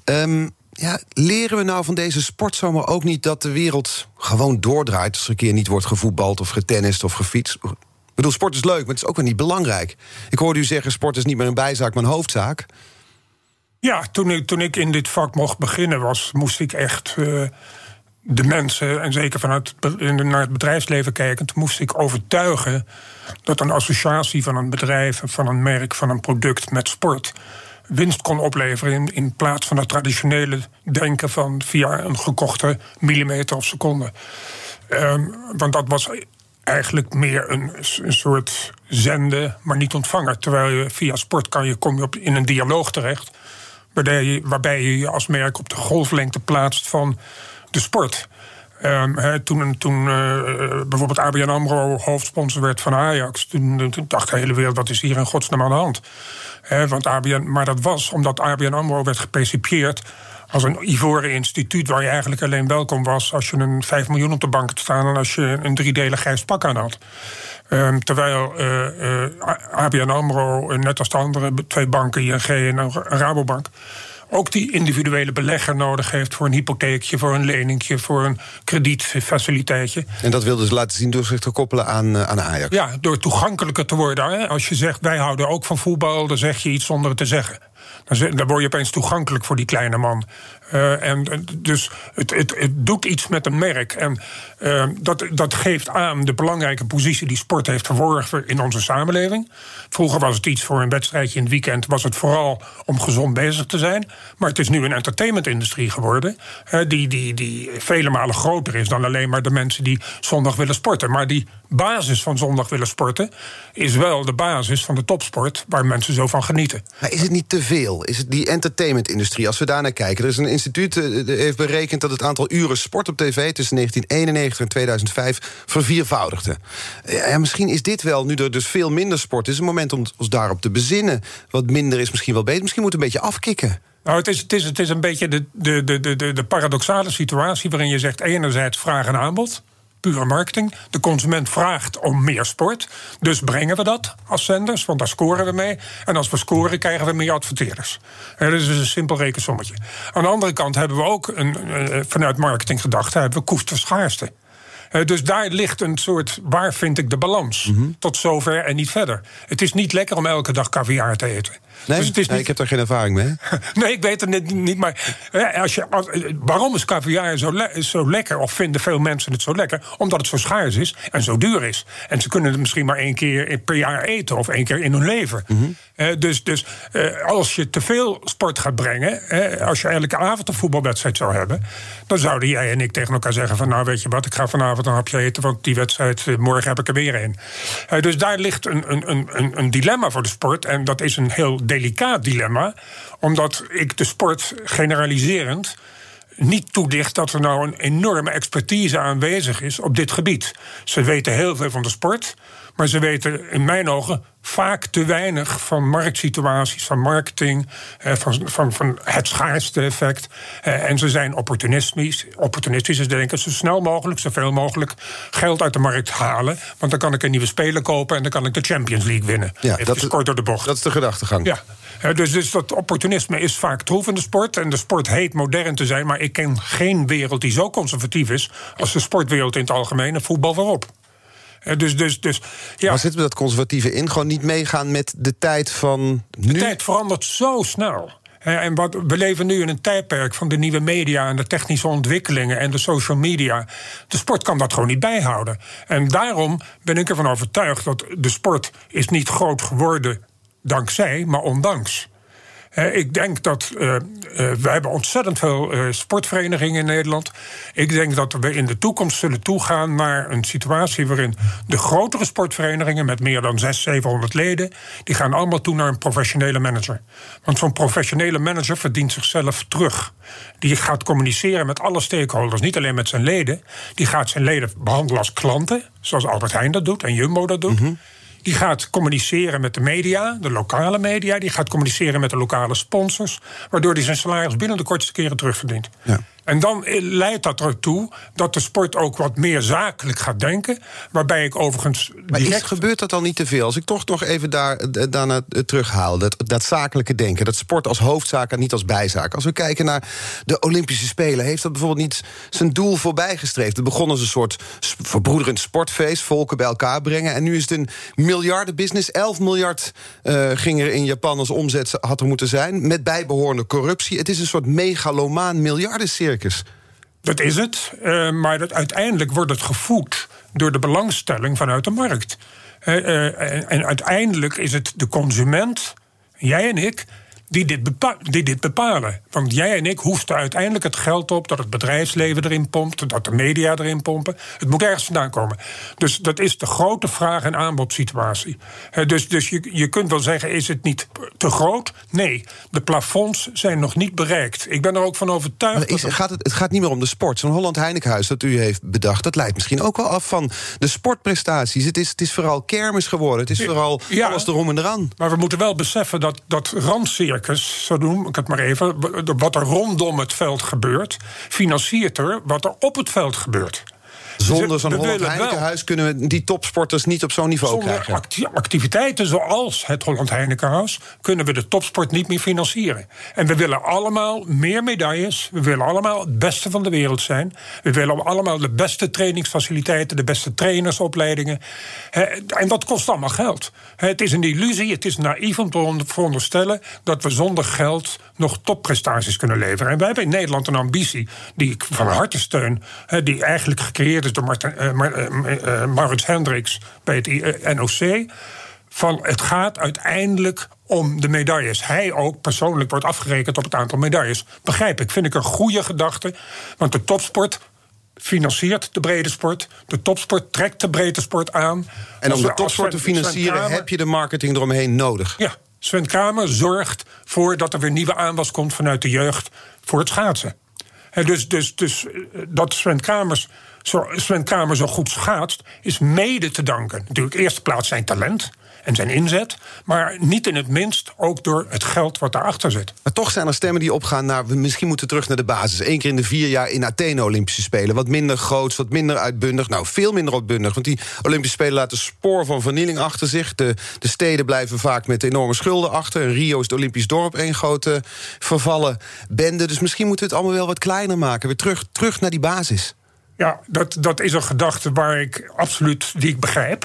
Um, ja, leren we nou van deze sportzomer ook niet dat de wereld gewoon doordraait als er een keer niet wordt gevoetbald of getennist of gefietst? Ik bedoel, sport is leuk, maar het is ook wel niet belangrijk. Ik hoorde u zeggen: sport is niet meer een bijzaak, maar een hoofdzaak. Ja, toen ik, toen ik in dit vak mocht beginnen was, moest ik echt uh, de mensen, en zeker vanuit naar het bedrijfsleven kijkend, moest ik overtuigen dat een associatie van een bedrijf, van een merk, van een product met sport winst kon opleveren. In, in plaats van het traditionele denken van via een gekochte millimeter of seconde. Um, want dat was eigenlijk meer een, een soort zenden, maar niet ontvangen. Terwijl je via sport kan je, kom je op, in een dialoog terecht. Waarbij je, je als merk op de golflengte plaatst van de sport. Um, toen toen uh, bijvoorbeeld ABN AMRO hoofdsponsor werd van Ajax... Toen, toen, dacht de hele wereld, wat is hier in godsnaam aan de hand? Want ABN, maar dat was omdat ABN AMRO werd gepercipieerd als een ivoren instituut waar je eigenlijk alleen welkom was als je een 5 miljoen op de bank had staan en als je een driedelig grijs pak aan had. Um, terwijl uh, uh, ABN AMRO, net als de andere twee banken, ING en Rabobank, ook die individuele belegger nodig heeft voor een hypotheekje, voor een leningje, voor een kredietfaciliteitje. En dat wilden ze laten zien door zich te koppelen aan, uh, aan Ajax? Ja, door toegankelijker te worden. Hè? Als je zegt wij houden ook van voetbal, dan zeg je iets zonder het te zeggen. Dan word je opeens toegankelijk voor die kleine man. Uh, en dus het, het, het, doet iets met een merk. En uh, dat, dat geeft aan de belangrijke positie die sport heeft verworven in onze samenleving. Vroeger was het iets voor een wedstrijdje in het weekend, was het vooral om gezond bezig te zijn. Maar het is nu een entertainmentindustrie geworden, die, die, die vele malen groter is dan alleen maar de mensen die zondag willen sporten. Maar die basis van zondag willen sporten is wel de basis van de topsport waar mensen zo van genieten. Maar is het niet te veel? Is het die entertainmentindustrie, als we daar naar kijken, er is een instituut uh, heeft berekend dat het aantal uren sport op tv tussen 1991 en 2005 verviervoudigde. Ja, misschien is dit wel, nu er dus veel minder sport is, een moment om ons daarop te bezinnen. Wat minder is misschien wel beter. Misschien moet een beetje afkicken. Nou, het is, het is, het is een beetje de, de, de, de, de paradoxale situatie waarin je zegt: enerzijds vraag en aanbod pure marketing. De consument vraagt om meer sport. Dus brengen we dat als zenders, want daar scoren we mee. En als we scoren, krijgen we meer adverteerders. Dat is dus een simpel rekensommetje. Aan de andere kant hebben we ook een, eh, vanuit marketing gedachte... hebben we koest schaarste. Uh, dus daar ligt een soort, waar vind ik de balans? Mm -hmm. Tot zover en niet verder. Het is niet lekker om elke dag caviar te eten. Nee, dus het is nee niet... ik heb daar geen ervaring mee. *laughs* nee, ik weet het niet, niet maar als je, als, waarom is caviar zo, le zo lekker? Of vinden veel mensen het zo lekker? Omdat het zo schaars is en zo duur is. En ze kunnen het misschien maar één keer per jaar eten... of één keer in hun leven. Mm -hmm. uh, dus dus uh, als je te veel sport gaat brengen... als je elke avond een voetbalwedstrijd zou hebben... dan zouden jij en ik tegen elkaar zeggen van... nou, weet je wat, ik ga vanavond een hapje eten... want die wedstrijd, morgen heb ik er weer een. dus daar ligt een, een, een, een dilemma voor de sport. En dat is een heel delicaat dilemma, omdat ik de sport generaliserend niet toedicht dat er nou een enorme expertise aanwezig is op dit gebied. Ze weten heel veel van de sport, maar ze weten in mijn ogen vaak te weinig van marktsituaties, van marketing, van, van, van het schaarste effect. En ze zijn opportunistisch. Opportunistisch is denken zo snel mogelijk, zoveel mogelijk geld uit de markt halen. Want dan kan ik een nieuwe speler kopen en dan kan ik de Champions League winnen. Ja, Even dat is kort door de bocht. Dat is de gedachtegang. Ja. Dus, dus dat opportunisme is vaak troef in de sport. En de sport heet modern te zijn, maar ik ken geen wereld die zo conservatief is als de sportwereld in het algemeen en voetbal voorop. Dus, dus, dus, ja. Maar zitten we dat conservatieve in? Gewoon niet meegaan met de tijd van nu? De tijd verandert zo snel. En wat, we leven nu in een tijdperk van de nieuwe media en de technische ontwikkelingen en de social media. De sport kan dat gewoon niet bijhouden. En daarom ben ik ervan overtuigd dat de sport is niet groot geworden dankzij, maar ondanks. Uh, ik denk dat uh, uh, we hebben ontzettend veel sportverenigingen in Nederland. Ik denk dat we in de toekomst zullen toegaan naar een situatie waarin de grotere sportverenigingen met meer dan 600, 700 leden, die gaan allemaal toe naar een professionele manager. Want zo'n professionele manager verdient zichzelf terug. Die gaat communiceren met alle stakeholders, niet alleen met zijn leden. Die gaat zijn leden behandelen als klanten, zoals Albert Heijn dat doet en Jumbo dat doet. -hmm. Die gaat communiceren met de media, de lokale media. Die gaat communiceren met de lokale sponsors. Waardoor hij zijn salaris binnen de kortste keren terugverdient. Ja. En dan leidt dat ertoe dat de sport ook wat meer zakelijk gaat denken. Waarbij ik overigens. Maar direct... gebeurt dat dan niet te veel? Als ik toch nog even daar, daarna terughaal. Dat, dat zakelijke denken. Dat sport als hoofdzaak en niet als bijzaak. Als we kijken naar de Olympische Spelen. Heeft dat bijvoorbeeld niet zijn doel voorbijgestreefd? Het begon als een soort verbroederend sportfeest. Volken bij elkaar brengen. En nu is het een miljardenbusiness. 11 miljard uh, ging er in Japan als omzet had er moeten zijn. Met bijbehorende corruptie. Het is een soort megalomaan miljardencirkel. Dat is het, uh, maar dat, uiteindelijk wordt het gevoed door de belangstelling vanuit de markt. Uh, en uiteindelijk is het de consument, jij en ik, die dit, die dit bepalen. Want jij en ik hoesten uiteindelijk het geld op dat het bedrijfsleven erin pompt, dat de media erin pompen. Het moet ergens vandaan komen. Dus dat is de grote vraag- en aanbodsituatie. dus dus je, je kunt wel zeggen: is het niet te groot? Nee, de plafonds zijn nog niet bereikt. Ik ben er ook van overtuigd. Is, gaat het, het gaat niet meer om de sport. Zo'n Holland Heinekenhuis dat u heeft bedacht, dat leidt misschien ook wel af van de sportprestaties. Het is, het is vooral kermis geworden. Het is vooral ja, alles erom en eraan. Maar we moeten wel beseffen dat, dat zo noem ik het maar even, wat er rondom het veld gebeurt, financiert er wat er op het veld gebeurt. Zonder zo'n Holland Heinekenhuis kunnen we die topsporters niet op zo'n niveau Zonder krijgen. activiteiten zoals het Holland Heinekenhuis kunnen we de topsport niet meer financieren. En we willen allemaal meer medailles. We willen allemaal het beste van de wereld zijn. We willen allemaal de beste trainingsfaciliteiten, de beste trainersopleidingen. En dat kost allemaal geld. Het is een illusie, het is naïef om te veronderstellen dat we zonder geld nog topprestaties kunnen leveren. En wij hebben in Nederland een ambitie die ik van harte steun, die eigenlijk gecreëerd is door Martin, uh, Maurits Hendricks bij het NOC. Van het gaat uiteindelijk om de medailles. Hij ook persoonlijk wordt afgerekend op het aantal medailles. Begrijp ik, vind ik een goede gedachte. Want de topsport financiert de brede sport. De topsport trekt de brede sport aan. En om de topsport te financieren heb je de marketing eromheen nodig. Ja, Sven Kramer zorgt voor dat er weer nieuwe aanwas komt vanuit de jeugd voor het schaatsen. dus, dus, dus dat Sven Kramers Sven Kramer zo goed schaatst, is mede te danken. Natuurlijk, eerste plaats zijn talent en zijn inzet. Maar niet in het minst ook door het geld wat daarachter zit. Maar toch zijn er stemmen die opgaan naar... we misschien moeten terug naar de basis. Eén keer in de vier jaar in Athene Olympische Spelen. Wat minder groots, wat minder uitbundig. Nou, veel minder uitbundig. Want die Olympische Spelen laten spoor van vernieling achter zich. De, de steden blijven vaak met enorme schulden achter. Rio is het Olympisch dorp één grote vervallen bende. Dus misschien moeten we het allemaal wel wat kleiner maken. Weer terug, terug naar die basis. Ja, dat, dat is een gedachte waar ik absoluut die ik begrijp.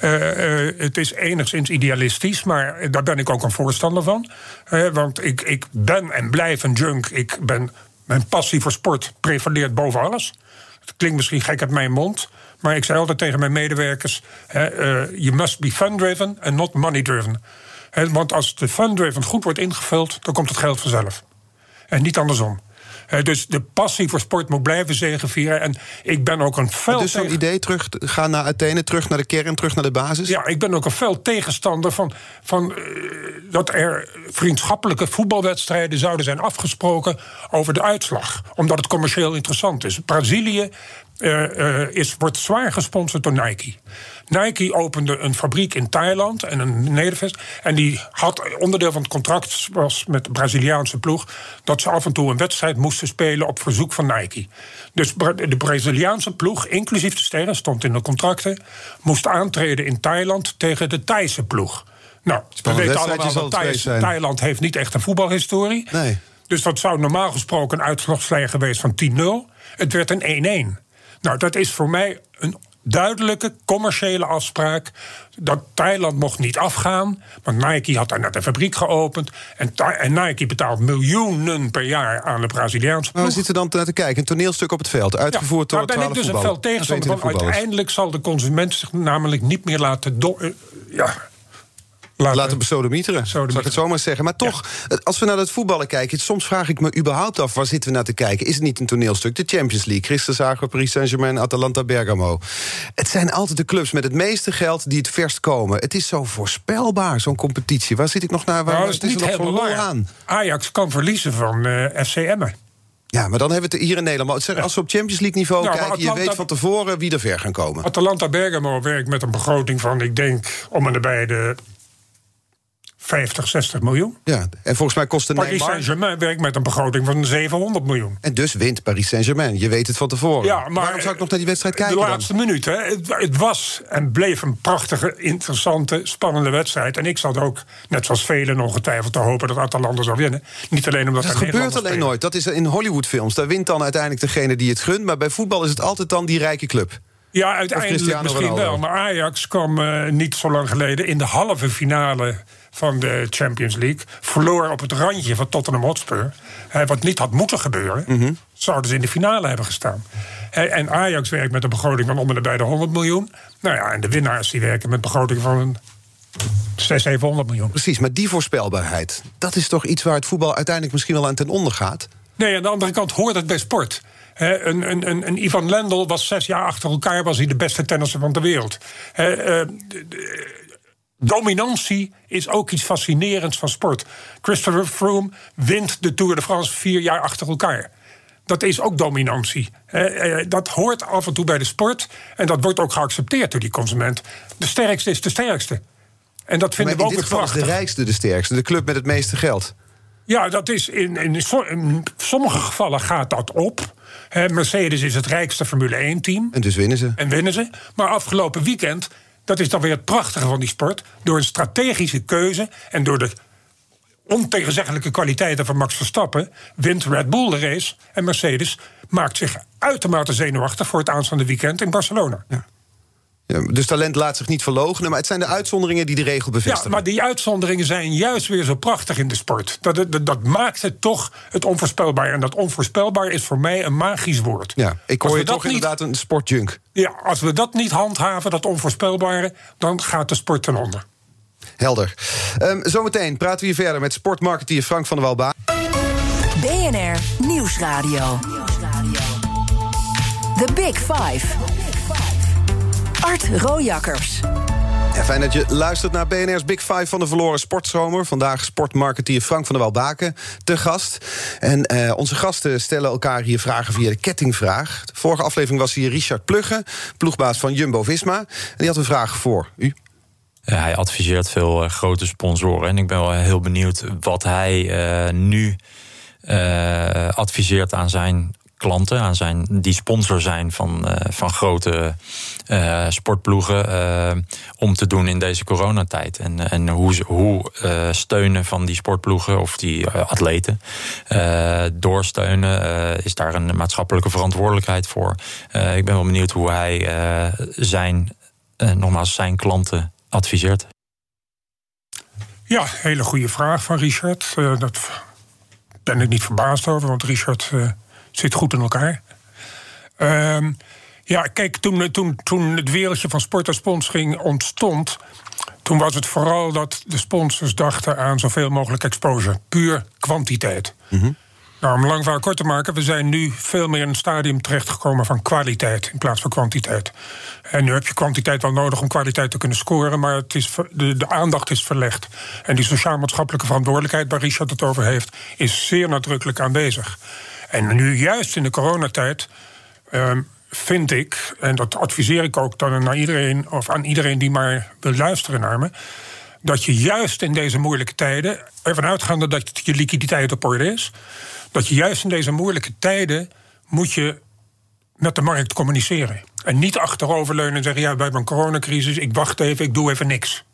Uh, uh, het is enigszins idealistisch, maar daar ben ik ook een voorstander van. Uh, want ik, ik ben en blijf een junk. Ik ben, mijn passie voor sport prevaleert boven alles. Het klinkt misschien gek uit mijn mond. Maar ik zei altijd tegen mijn medewerkers: You must be fun-driven and not money-driven. Want als de fun-driven goed wordt ingevuld, dan komt het geld vanzelf. En niet andersom. Uh, dus de passie voor sport moet blijven zegenvieren. En ik ben ook een fel... Dus zo'n idee, terug gaan naar Athene, terug naar de kern, terug naar de basis? Ja, ik ben ook een fel tegenstander van, van uh, dat er vriendschappelijke voetbalwedstrijden zouden zijn afgesproken over de uitslag. Omdat het commercieel interessant is. Brazilië uh, is, wordt zwaar gesponsord door Nike. Nike opende een fabriek in Thailand en een nedervest. En die had onderdeel van het contract was met de Braziliaanse ploeg dat ze af en toe een wedstrijd moesten spelen op verzoek van Nike. Dus de Braziliaanse ploeg, inclusief de sterren, stond in de contracten, moest aantreden in Thailand tegen de Thaise ploeg. Nou, we weten allemaal dat Thailand heeft niet echt een voetbalhistorie. Nee. Dus dat zou normaal gesproken een uitslagslijn geweest van 10-0. Het werd een 1-1. Nou, dat is voor mij een duidelijke commerciële afspraak. Dat Thailand mocht niet afgaan. Want Nike had daar net een fabriek geopend. En, en Nike betaalt miljoenen per jaar aan de Braziliaanse Maar we zitten dan te kijken. Een toneelstuk op het veld. Uitgevoerd door Daar ben ik dus een veld tegenstander van. Uiteindelijk zal de consument zich namelijk niet meer laten... Eh, ja, laten, laten besodemieteren, zou ik het zomaar zeggen. Maar toch, als we naar het voetballen kijken... soms vraag ik me überhaupt af, waar zitten we naar te kijken? Is het niet een toneelstuk? De Champions League, Christus Paris Saint-Germain... Atalanta Bergamo. Het zijn altijd de clubs met het meeste geld die het verst komen. Het is zo voorspelbaar, zo'n competitie. Waar zit ik nog naar? Waar, nou, is, niet helemaal aan? Ajax kan verliezen van uh, eh, FC Ja, maar dan hebben we het hier in Nederland. Maar als we op Champions League niveau Nou, kijken... je weet van tevoren wie er ver gaan komen. Atalanta Bergamo werkt met een begroting van, ik denk, om en nabij de 50, 60 miljoen. Ja, en volgens mij kost de Paris Neymar... Saint-Germain werkt met een begroting van 700 miljoen. En dus wint Paris Saint-Germain. Je weet het van tevoren. Ja, maar Waarom zou ik nog naar die wedstrijd kijken De dan? laatste minuut, hè. Het, het was en bleef een prachtige, interessante, spannende wedstrijd. En ik zat ook, net zoals velen, ongetwijfeld te hopen dat Atalanta zou winnen. Niet alleen omdat Dat gebeurt alleen spelen. nooit. Dat is in Hollywoodfilms. Daar wint dan uiteindelijk degene die het gunt. Maar bij voetbal is het altijd dan die rijke club. Ja, uiteindelijk misschien Ronaldo. wel. Maar Ajax kwam eh, niet zo lang geleden in de halve finale van de Champions League. Verloor op het randje van Tottenham Hotspur. Eh, wat niet had moeten gebeuren. Mhm. Zouden ze in de finale hebben gestaan. En Ajax werkt met een begroting van om en bij de 100 miljoen. Nou ja, en de winnaars die werken met een begroting van een 600, 700 miljoen. Precies, maar die voorspelbaarheid... dat is toch iets waar het voetbal uiteindelijk misschien wel aan ten onder gaat? Nee, aan de andere kant hoort het bij sport. Een, een, een, een Ivan Lendl was zes jaar achter elkaar was hij de beste tennisser van de wereld. Eh, dominantie is ook iets fascinerends van sport. Christopher Froome wint de Tour de France vier jaar achter elkaar. Dat is ook dominantie. Eh, dat hoort af en toe bij de sport. En dat wordt ook geaccepteerd door die consument. De sterkste is de sterkste. En dat vinden in we ook dit is prachtig. de rijkste de sterkste. De club met het meeste geld. Ja, dat is in, in sommige gevallen gaat dat op. Hè, Mercedes is het rijkste Formule 1-team. En dus winnen ze. En winnen ze. Maar afgelopen weekend, dat is dan weer het prachtige van die sport... door een strategische keuze en door de ontegenzeggelijke kwaliteiten van Max Verstappen... wint Red Bull de race en Mercedes maakt zich uitermate zenuwachtig... voor het aanstaande weekend in Barcelona. Ja, Ja, dus talent laat zich niet verloochenen. Maar het zijn de uitzonderingen die de regel bevestigen. maar die uitzonderingen zijn juist weer zo prachtig in de sport. Dat, dat, dat maakt het toch het onvoorspelbaar. En dat onvoorspelbaar is voor mij een magisch woord. Ja, ik hoor je toch niet- inderdaad een sportjunk. Ja, als we dat niet handhaven, dat onvoorspelbare, dan gaat de sport ten onder. Helder. Ehm, zometeen praten we hier verder met sportmarketeer Frank van der Walbaan. BNR Nieuwsradio. The Big Five. Art Rojakkers. Ja, fijn dat je luistert naar BNR's Big Five van de verloren sportzomer. Vandaag sportmarketeer Frank van der Walbaken te gast. En eh, onze gasten stellen elkaar hier vragen via de kettingvraag. De vorige aflevering was hier Richard Plugge, ploegbaas van Jumbo-Visma. En die had een vraag voor u. Ja, hij adviseert veel eh, grote sponsoren. En ik ben wel heel benieuwd wat hij eh, nu eh, adviseert aan zijn klanten, aan zijn, die sponsor zijn van, eh, van grote eh, sportploegen, eh, om te doen in deze coronatijd. En, en hoe, hoe steunen van die sportploegen of die atleten doorsteunen, is daar een maatschappelijke verantwoordelijkheid voor. Ik ben wel benieuwd hoe hij zijn, nogmaals, zijn klanten adviseert. Ja, hele goede vraag van Richard. Dat ben ik niet verbaasd over, want Richard zit goed in elkaar. Ehm, ja, kijk, toen, toen, toen het wereldje van sport en sponsoring ontstond... toen was het vooral dat de sponsors dachten aan zoveel mogelijk exposure. Puur kwantiteit. Nou, om lang verhaal kort te maken, we zijn nu veel meer in een stadium terechtgekomen van kwaliteit in plaats van kwantiteit. En nu heb je kwantiteit wel nodig om kwaliteit te kunnen scoren, maar het is, de, de aandacht is verlegd. En die sociaal-maatschappelijke verantwoordelijkheid waar Richard het over heeft, is zeer nadrukkelijk aanwezig. En nu juist in de coronatijd ehm, vind ik, en dat adviseer ik ook dan naar iedereen, of aan iedereen die maar wil luisteren naar me, dat je juist in deze moeilijke tijden, ervan uitgaande dat je liquiditeit op orde is, dat je juist in deze moeilijke tijden moet je met de markt communiceren. En niet achteroverleunen en zeggen: ja, wij hebben een coronacrisis, ik wacht even, ik doe even niks.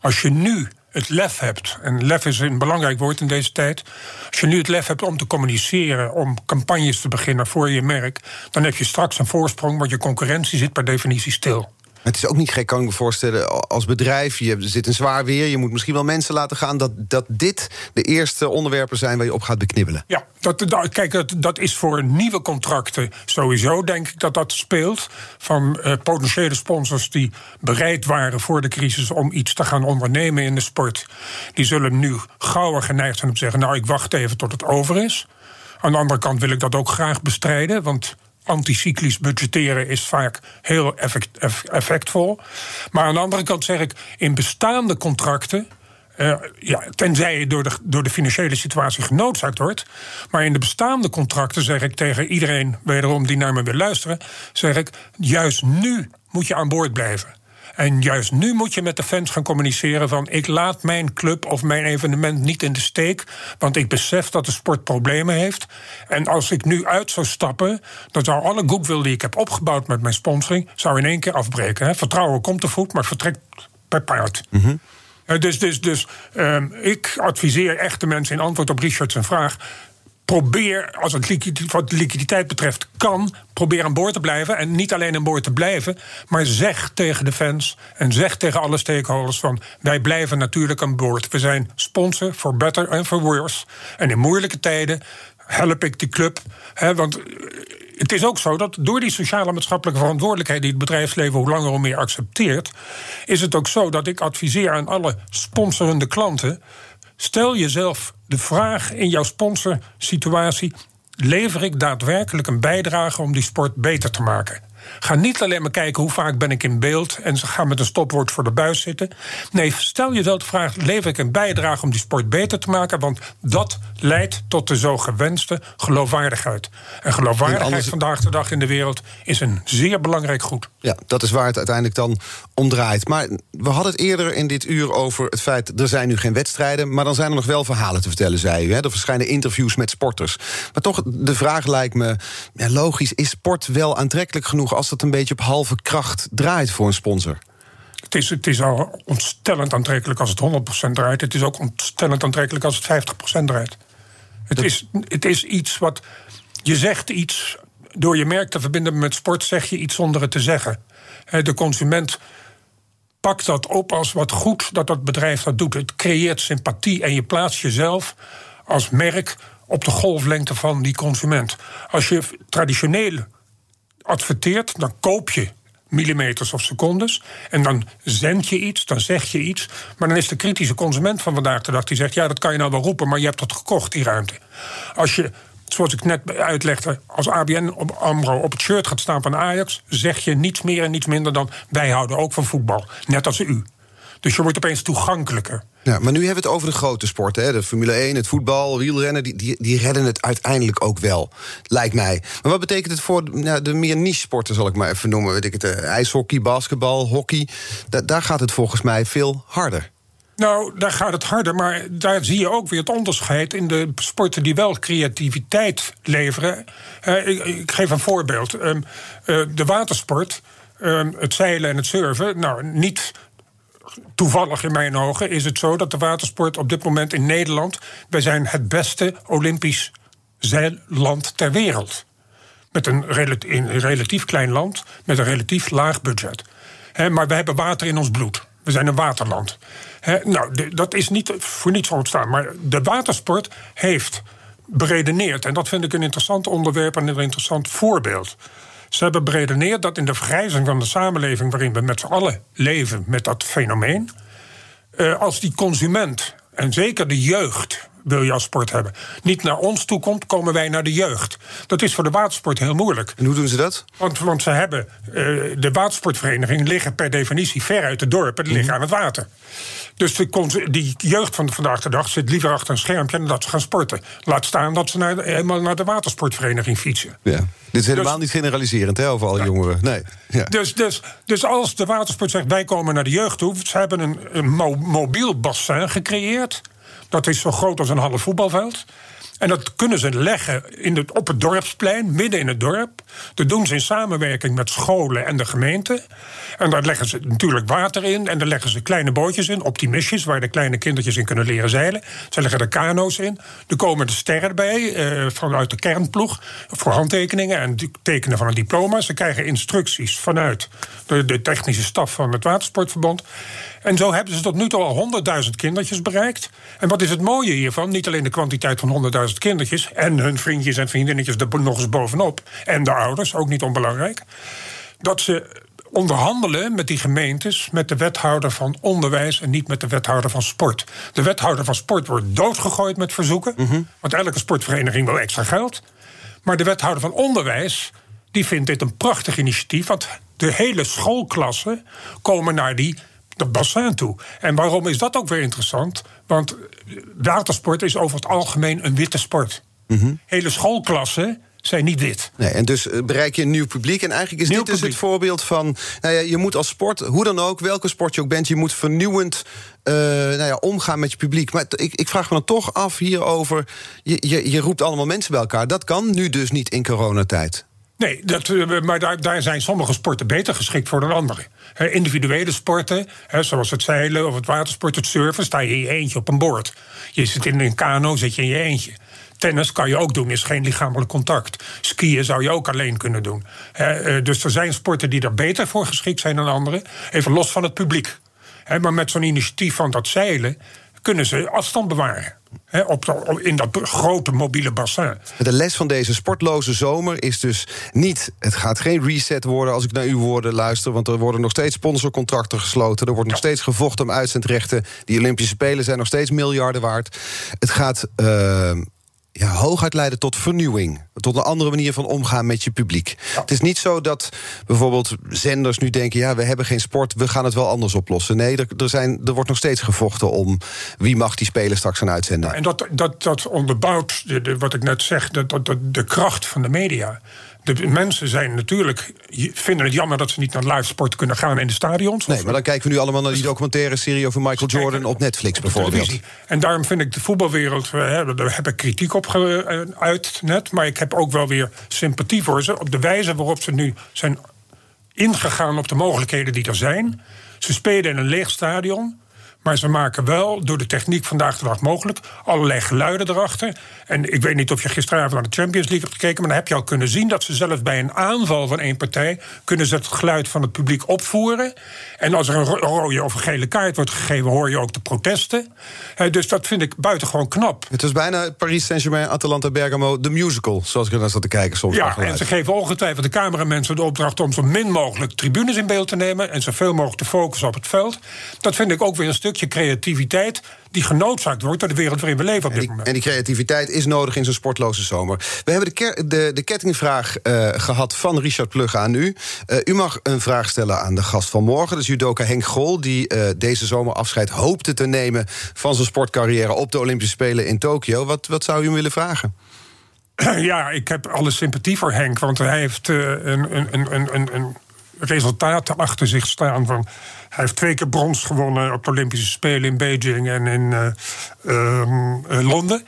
Als je nu het lef hebt, en lef is een belangrijk woord in deze tijd. Als je nu het lef hebt om te communiceren, om campagnes te beginnen voor je merk, dan heb je straks een voorsprong, want je concurrentie zit per definitie stil. Het is ook niet gek, kan ik me voorstellen, als bedrijf... je zit in zwaar weer, je moet misschien wel mensen laten gaan... dat, dat dit de eerste onderwerpen zijn waar je op gaat beknibbelen. Ja, dat, kijk, dat, dat is voor nieuwe contracten sowieso, denk ik dat dat speelt. Van eh, potentiële sponsors die bereid waren voor de crisis om iets te gaan ondernemen in de sport. Die zullen nu gauwer geneigd zijn om te zeggen: Nou, ik wacht even tot het over is. Aan de andere kant wil ik dat ook graag bestrijden, want anticyclisch budgetteren is vaak heel effect- eff- effectvol. Maar aan de andere kant zeg ik, in bestaande contracten Uh, ja, tenzij je door de, door de financiële situatie genoodzaakt wordt. Maar in de bestaande contracten zeg ik tegen iedereen, wederom die naar me wil luisteren, zeg ik: juist nu moet je aan boord blijven. En juist nu moet je met de fans gaan communiceren van ik laat mijn club of mijn evenement niet in de steek, want ik besef dat de sport problemen heeft. En als ik nu uit zou stappen, dan zou alle goodwill die ik heb opgebouwd met mijn sponsoring, zou in één keer afbreken. Hè. Vertrouwen komt te voet, maar vertrekt per paard. Mm dus dus, dus um, ik adviseer echt de mensen in antwoord op Richard's vraag probeer, als het wat liquiditeit betreft kan, probeer aan boord te blijven. En niet alleen aan boord te blijven, maar zeg tegen de fans en zeg tegen alle stakeholders van wij blijven natuurlijk aan boord. We zijn sponsor voor better en for worse. En in moeilijke tijden help ik die club. Hè, want het is ook zo dat door die sociale maatschappelijke verantwoordelijkheid die het bedrijfsleven hoe langer hoe meer accepteert, is het ook zo dat ik adviseer aan alle sponsorende klanten. Stel jezelf de vraag in jouw sponsorsituatie: lever ik daadwerkelijk een bijdrage om die sport beter te maken? Ga niet alleen maar kijken hoe vaak ben ik in beeld en ga met een stopwoord voor de buis zitten. Nee, stel jezelf de vraag: lever ik een bijdrage om die sport beter te maken? Want dat leidt tot de zo gewenste geloofwaardigheid. En geloofwaardigheid vandaag de dag in de wereld is een zeer belangrijk goed. Ja, dat is waar het uiteindelijk dan om draait. Maar we hadden het eerder in dit uur over het feit... er zijn nu geen wedstrijden, maar dan zijn er nog wel verhalen te vertellen, zei u. Hè? Er verschijnen interviews met sporters. Maar toch, de vraag lijkt me ja, logisch... is sport wel aantrekkelijk genoeg als het een beetje op halve kracht draait voor een sponsor? Het is, het is al ontstellend aantrekkelijk als het 100% draait. Het is ook ontstellend aantrekkelijk als het 50% draait. Het, is, het is iets wat. Je zegt iets. Door je merk te verbinden met sport zeg je iets zonder het te zeggen. De consument pakt dat op als wat goed dat dat bedrijf dat doet. Het creëert sympathie en je plaatst jezelf als merk op de golflengte van die consument. Als je traditioneel adverteert, dan koop je millimeters of secondes. En dan zend je iets, dan zeg je iets. Maar dan is de kritische consument van vandaag de dag die zegt: ja, dat kan je nou wel roepen, maar je hebt dat gekocht, die ruimte. Als je, zoals ik net uitlegde, als ABN op Amro op het shirt gaat staan van Ajax, zeg je niets meer en niets minder dan: wij houden ook van voetbal, net als u. Dus je wordt opeens toegankelijker. Ja, maar nu hebben we het over de grote sporten. Hè? De Formule 1, het voetbal, wielrennen. Die, die, die redden het uiteindelijk ook wel, lijkt mij. Maar wat betekent het voor nou, de meer niche-sporten, zal ik maar even noemen? Weet ik het, uh, ijshockey, basketbal, hockey. daar gaat het volgens mij veel harder. Nou, daar gaat het harder, maar daar zie je ook weer het onderscheid in de sporten die wel creativiteit leveren. Uh, ik, ik, geef een voorbeeld. Uh, de watersport, ehm, het zeilen en het surfen. Nou, niet toevallig in mijn ogen is het zo dat de watersport op dit moment in Nederland. Wij zijn het beste Olympisch zeilland ter wereld. Met een relatief, klein land, met een relatief laag budget. maar we hebben water in ons bloed. We zijn een waterland. nou, dat is niet voor niets ontstaan. Maar de watersport heeft beredeneerd. En dat vind ik een interessant onderwerp en een interessant voorbeeld. Ze hebben beredeneerd dat in de vergrijzing van de samenleving, waarin we met z'n allen leven met dat fenomeen, uh, als die consument, en zeker de jeugd, wil je als sport hebben, niet naar ons toe komt, komen wij naar de jeugd. Dat is voor de watersport heel moeilijk. En hoe doen ze dat? Want, want ze hebben, uh, de watersportverenigingen liggen per definitie ver uit de dorpen, die liggen mhm. aan het water. Dus de, die jeugd van vandaag de dag zit liever achter een schermpje dan dat ze gaan sporten. Laat staan dat ze naar, helemaal naar de watersportvereniging fietsen. Ja. Dit is helemaal dus- niet generaliserend hè, over alle jongeren. Nee. Ja. Dus, dus, dus als de watersport zegt wij komen naar de jeugd toe, ze hebben een, een mobiel bassin gecreëerd. Dat is zo groot als een half voetbalveld. En dat kunnen ze leggen in het, op het dorpsplein, midden in het dorp. Dat doen ze in samenwerking met scholen en de gemeente. En daar leggen ze natuurlijk water in. En daar leggen ze kleine bootjes in, optimistjes, waar de kleine kindertjes in kunnen leren zeilen. Ze leggen er kano's in. Er komen de sterren bij uh, vanuit de kernploeg voor handtekeningen en tekenen van een diploma. Ze krijgen instructies vanuit de, de technische staf van het Watersportverbond. En zo hebben ze tot nu toe al 100.000 kindertjes bereikt. En wat is het mooie hiervan? Niet alleen de kwantiteit van 100.000 kindertjes en hun vriendjes en vriendinnetjes er nog eens bovenop. En de ouders, ook niet onbelangrijk. Dat ze onderhandelen met die gemeentes, met de wethouder van onderwijs en niet met de wethouder van sport. De wethouder van sport wordt doodgegooid met verzoeken, mhm. want elke sportvereniging wil extra geld. Maar de wethouder van onderwijs, die vindt dit een prachtig initiatief, want de hele schoolklassen komen naar die dat bassin toe. En waarom is dat ook weer interessant? Want watersport is over het algemeen een witte sport. Hele schoolklassen zijn niet wit. Nee, en dus eh, bereik je een nieuw publiek. En eigenlijk is Nieuw dit dus het voorbeeld van... Nou ja, je moet als sport, hoe dan ook, welke sport je ook bent... je moet vernieuwend eh, nou ja, omgaan met je publiek. Maar ik, ik vraag me dan toch af hierover... Je, je, je roept allemaal mensen bij elkaar. Dat kan nu dus niet in coronatijd. Nee, dat, eh, maar daar, daar zijn sommige sporten beter geschikt voor dan andere. Individuele sporten, zoals het zeilen of het watersport, het surfen, sta je in je eentje op een boord. Je zit in een kano, zit je in je eentje. Tennis kan je ook doen, is geen lichamelijk contact. Skiën zou je ook alleen kunnen doen. Eh, dus er zijn sporten die er beter voor geschikt zijn dan andere. Even los van het publiek. Maar met zo'n initiatief van dat zeilen kunnen ze afstand bewaren. Op- in dat grote mobiele bassin. De les van deze sportloze zomer is dus niet... het gaat geen reset worden als ik naar uw woorden luister... want er worden nog steeds sponsorcontracten gesloten... er wordt nog steeds gevochten om uitzendrechten... die Olympische Spelen zijn nog steeds miljarden waard. Het gaat eh, ja, hooguit leiden tot vernieuwing. Tot een andere manier van omgaan met je publiek. Het is niet zo dat bijvoorbeeld zenders nu denken... ja, we hebben geen sport, we gaan het wel anders oplossen. Nee, er, er, zijn, er wordt nog steeds gevochten om... wie mag die spelen straks gaan uitzenden. En dat, dat, dat onderbouwt de, de- wat ik net zeg, dat, dat, dat- de kracht van de media. De mensen zijn natuurlijk, vinden het jammer dat ze niet naar live sport kunnen gaan in de stadions. Nee, maar dan kijken we nu allemaal naar die documentaire serie over Michael Jordan op Netflix bijvoorbeeld. En daarom vind ik de voetbalwereld, eh, hè, daar heb ik kritiek op geuit net. Maar ik heb ook wel weer sympathie voor ze. Op de wijze waarop ze nu zijn ingegaan op de mogelijkheden die er zijn. Ze spelen in een leeg stadion. Maar ze maken wel door de techniek vandaag de dag mogelijk allerlei geluiden erachter. En ik weet niet of je gisteravond naar de Champions League hebt gekeken, maar dan heb je al kunnen zien dat ze zelfs bij een aanval van één partij kunnen ze het geluid van het publiek opvoeren. En als er een ro- rode of een gele kaart wordt gegeven, hoor je ook de protesten. Dus dat vind ik buitengewoon knap. Het was bijna Paris Saint-Germain, Atalanta Bergamo, de musical, zoals ik er naar zat te kijken soms. Ja, en ze geven ongetwijfeld de cameramensen de opdracht om zo min mogelijk tribunes in beeld te nemen en zoveel mogelijk te focussen op het veld. Dat vind ik ook weer een stukje creativiteit die genoodzaakt wordt door de wereld waarin we leven op En dit die, moment. en die creativiteit is nodig in zo'n sportloze zomer. We hebben de, de, de kettingvraag eh, gehad van Richard Plugge aan u. Eh, u mag een vraag stellen aan de gast van morgen. Is judoka Henk Grol, die eh, deze zomer afscheid hoopte te nemen... van zijn sportcarrière op de Olympische Spelen in Tokio. Wat, wat zou u hem willen vragen? *clears throat* Ja, ik heb alle sympathie voor Henk, want hij heeft een, een, een, een, resultaat achter zich staan. Van, hij heeft twee keer brons gewonnen op de Olympische Spelen in Beijing en in eh, ehm, eh, Londen.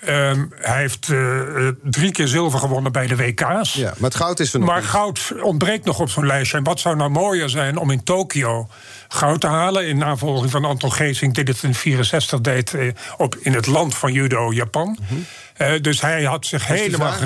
Ehm, hij heeft eh, drie keer zilver gewonnen bij de WK's. Ja, maar het goud is er nog Maar niet. goud ontbreekt nog op zo'n lijstje. En wat zou nou mooier zijn om in Tokio goud te halen... in navolging van Anton Geesing, die dit in 64 deed... op, in het land van judo, Japan. Eh, dus hij had zich. Is helemaal... aan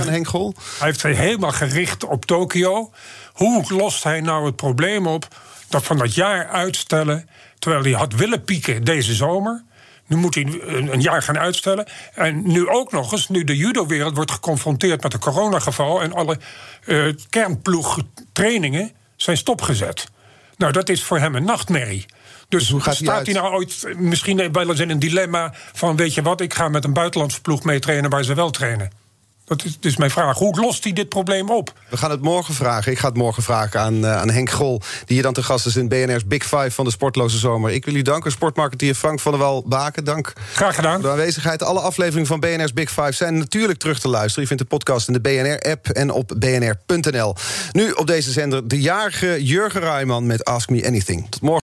hij heeft zich helemaal gericht op Tokio. Hoe lost hij nou het probleem op dat van dat jaar uitstellen... terwijl hij had willen pieken deze zomer... Nu moet hij een een jaar gaan uitstellen. En nu ook nog eens, nu de judo-wereld wordt geconfronteerd met een coronageval... en alle eh kernploegtrainingen zijn stopgezet. Nou, dat is voor hem een nachtmerrie. Dus, hoe gaat hij staat hij nou ooit misschien wel eens in een dilemma van... weet je wat, ik ga met een buitenlandse ploeg mee trainen waar ze wel trainen? Dat is dus mijn vraag. Hoe lost hij dit probleem op? We gaan het morgen vragen. Ik ga het morgen vragen aan, eh, aan Henk Grol... die hier dan te gast is in BNR's Big Five van de sportloze zomer. Ik wil u danken, sportmarketeer Frank van der Wal Baken. Dank Graag gedaan. voor de aanwezigheid. Alle afleveringen van BNR's Big Five zijn natuurlijk terug te luisteren. Je vindt de podcast in de BNR-app en op bnr.nl. Nu op deze zender de jarige Jurgen Rijman met Ask Me Anything. Tot morgen.